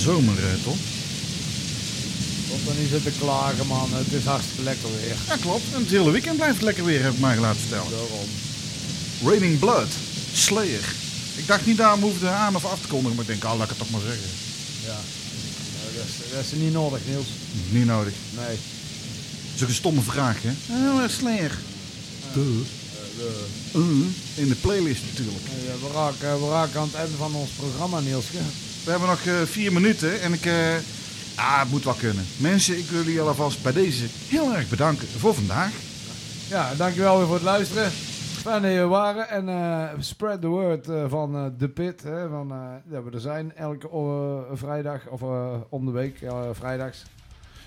Zomer, eh, toch? Tot er niet zitten klagen, man. Het is hartstikke lekker weer. Ja, klopt. En het hele weekend blijft het lekker weer, heb ik mij laten vertellen. Daarom. Raining Blood, Slayer. Ik dacht niet daarom hoefde aan of af te kondigen, maar ik denk, ah, laat ik het toch maar zeggen. Ja. Nou, dat, is, dat is niet nodig, Niels. Niet nodig. Nee. Dat is ook een stomme vraag, hè? Oh, eh, Slayer. Uh, in de playlist natuurlijk. Eh, we, raken, we raken aan het einde van ons programma, Niels. We hebben nog eh, vier minuten en ik... eh, ah, het moet wel kunnen. Mensen, ik wil jullie alvast bij deze heel erg bedanken voor vandaag. Ja, dankjewel weer voor het luisteren. Fijn dat je waren. En eh, spread the word van The Pit. Hè, van, dat we er zijn elke vrijdag of om de week, vrijdags.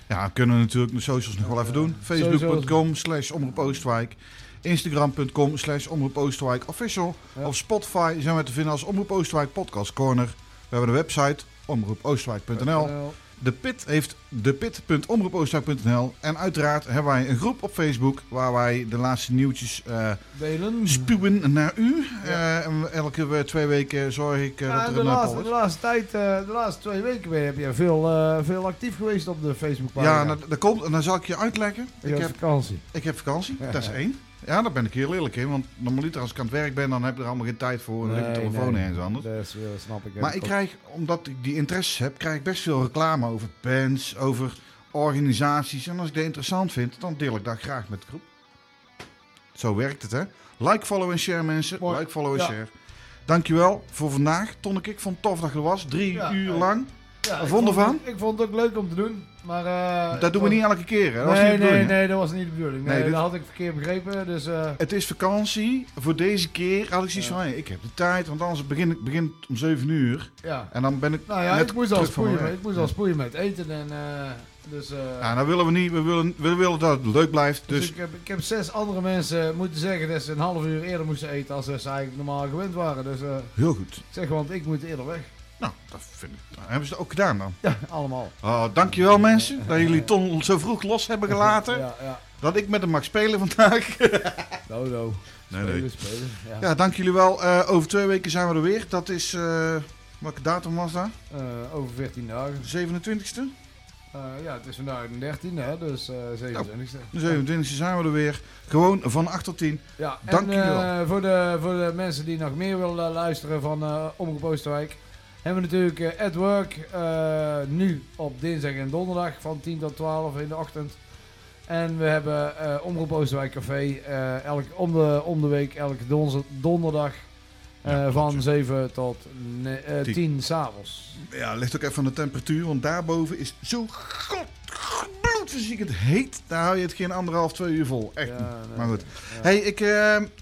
Ja, kunnen we natuurlijk de socials nog wel even doen. Facebook.com slash Omroep Oostwijk. Instagram.com slash Omroep Oostwijk official. Ja. Op Spotify zijn we te vinden als Omroep Oostwijk Podcast Corner. We hebben de website omroepoostwijk.nl. De Pit heeft depit.omroepoostwijk.nl. En uiteraard hebben wij een groep op Facebook waar wij de laatste nieuwtjes Delen. spuwen naar u. Eh, elke twee weken zorg ik eh, Ja, dat er de, een laatste, appel de is. laatste tijd, de laatste twee weken weer heb je veel, veel actief geweest op de Facebookpagina. Ja, en dat, dat komt. En dan zal ik je uitleggen. Ik Ik heb vakantie. ik heb vakantie, [laughs] dat is één. Ja, daar ben ik heel eerlijk in. Want normaliter als ik aan het werk ben, dan heb ik er allemaal geen tijd voor. Dan ik telefoon nee, ergens anders. Dat is, eh, snap ik. Maar ik krijg, omdat ik die interesses heb, krijg ik best veel reclame over bands, over organisaties. En als ik dat interessant vind, dan deel ik dat graag met de groep. Zo werkt het, hè? Like, follow en share, mensen. Mooi. Like, follow en Ja. share. Dankjewel voor vandaag, Tonneke. Ik vond het tof dat je er was. Drie Ja, uur ja. lang. Ja, Wat vond ervan? het- Ik vond het ook leuk om te doen. Maar, eh, Dat doen we niet was- elke keer, hè? Dat was nee, niet de nee, nee, dat was niet de bedoeling. Nee, Nee, dit- dat had ik verkeerd begrepen. Dus, eh, Het is vakantie. Voor deze keer had ik zoiets van, hey, ik heb de tijd, want anders begin ik begin om 7 uur. ja. En dan ben ik Nou ja, net ik moest, al spoeien met, ik moest al spoeien met eten. En, eh, dus, Ja, nou willen we niet. We willen, we willen dat het leuk blijft. dus Dus ik, heb, ik heb zes andere mensen moeten zeggen dat ze een half uur eerder moesten eten als ze eigenlijk normaal gewend waren. Dus heel goed. ik zeg, want ik moet eerder weg. Nou, dat vind ik. nou, hebben ze ook gedaan dan? Ja, allemaal. Oh, dankjewel mensen dat jullie Ton zo vroeg los hebben gelaten. Ja, ja. Dat ik met hem mag spelen vandaag. [laughs] Nou, nou. Nee, nee. Spelen. Ja. Ja, dank jullie wel. Eh, over twee weken zijn we er weer. Dat is, eh, welke datum was dat? Eh, over 14 dagen. De 27e? Eh, ja, het is vandaag de 13e, hè, dus eh 27e. De 27e zijn we er weer. Gewoon van 8 tot 10. Ja, Dank en jullie wel. voor, de, voor de mensen die nog meer willen luisteren van Omroep Oosterwijk, hebben we natuurlijk eh, At Work eh, nu op dinsdag en donderdag van 10 tot 12 in de ochtend. En we hebben eh Omroep Oosterwijk Café eh, elk, om, de, om de week elke donderdag eh, Ja, van ja. 7 tot ne- eh, 10. 10 s'avonds. Ja, ligt ook even aan de temperatuur. Want daarboven is zo god, bloedverziek het heet. Daar hou je het geen anderhalf, twee uur vol. Echt Ja, niet. nee, Maar goed. ja. hey, ik... eh,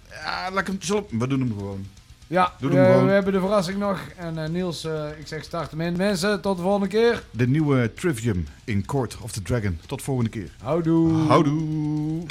ja, laat ik hem, we doen hem gewoon. Ja, Doe we, hem gewoon. we hebben de verrassing nog. En eh, Niels, eh, ik zeg start hem in. Mensen, tot de volgende keer. De nieuwe Trivium in Court of the Dragon. Tot volgende keer. Houdoe. Houdoe.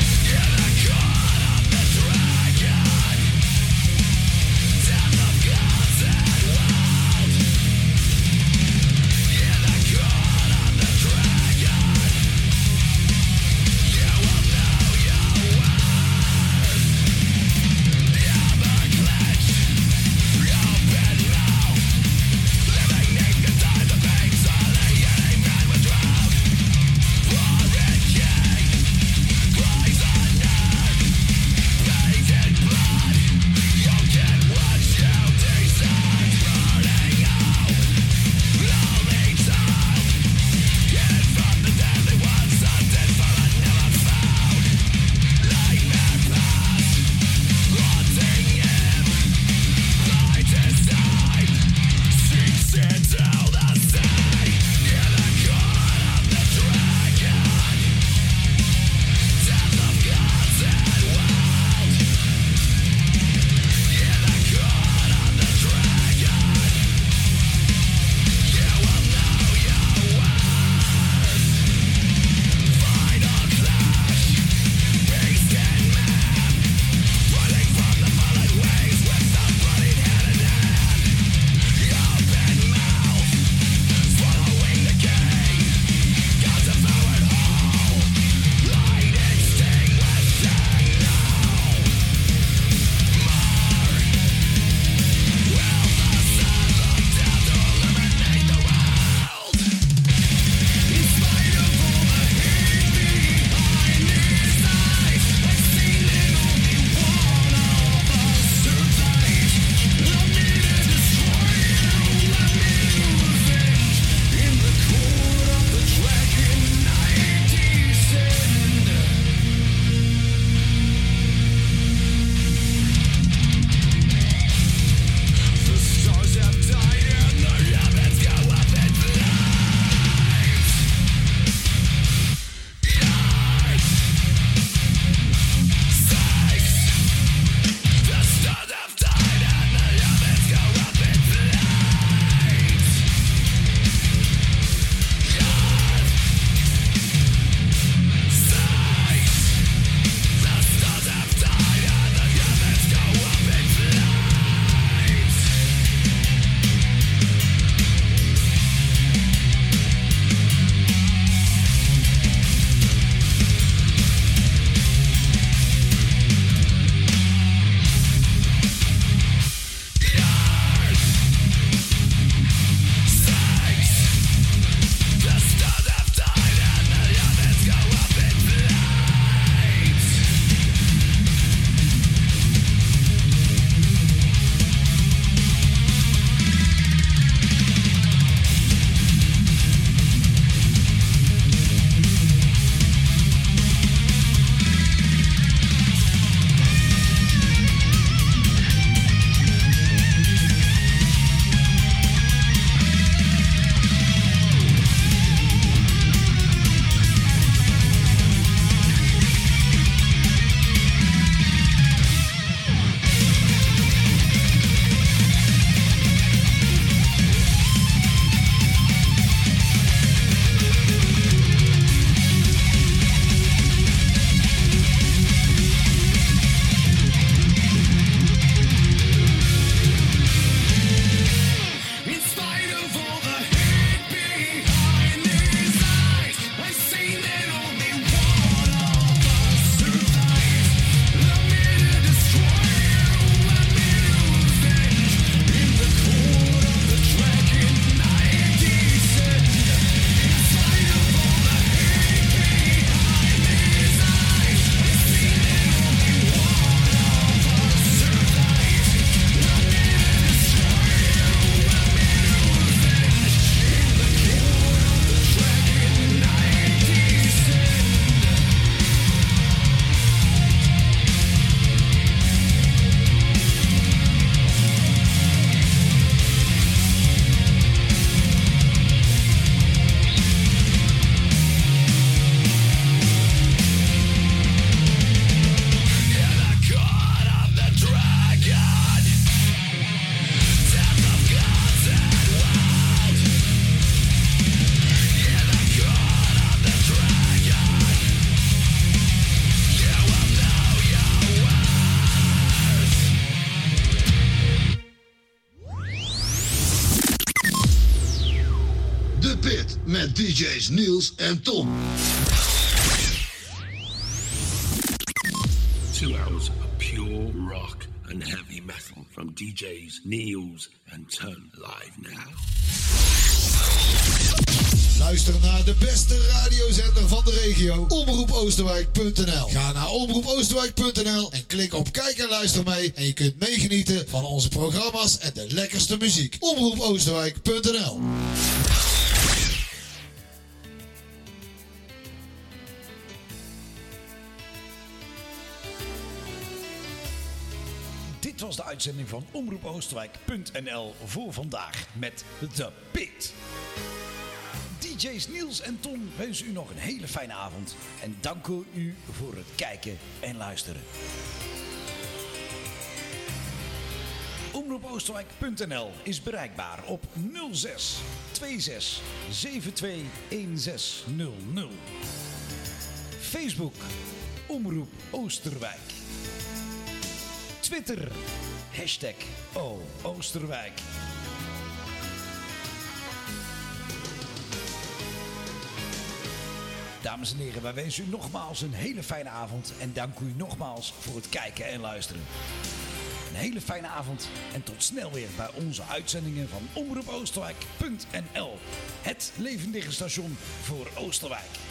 DJ's Niels en Tom. Two hours of pure rock and heavy metal from DJs Niels and Turn live now. Luister naar de beste radiozender van de regio. Omroepoosterwijk.nl Ga naar omroepoosterwijk.nl en klik op kijk en luister mee. En je kunt meegenieten van onze programma's en de lekkerste muziek. Omroepoosterwijk.nl uitzending van Omroep Oosterwijk.nl voor vandaag met The Pit. DJ's Niels en Ton wensen u nog een hele fijne avond en danken u voor het kijken en luisteren. Omroepoosterwijk.nl is bereikbaar op 06 26 72 1600. Facebook Omroep Oosterwijk. Twitter. Hashtag Oosterwijk. Dames en heren, wij wensen u nogmaals een hele fijne avond en dank u nogmaals voor het kijken en luisteren. Een hele fijne avond en tot snel weer bij onze uitzendingen van Omroep Oosterwijk.nl. Het levendige station voor Oosterwijk.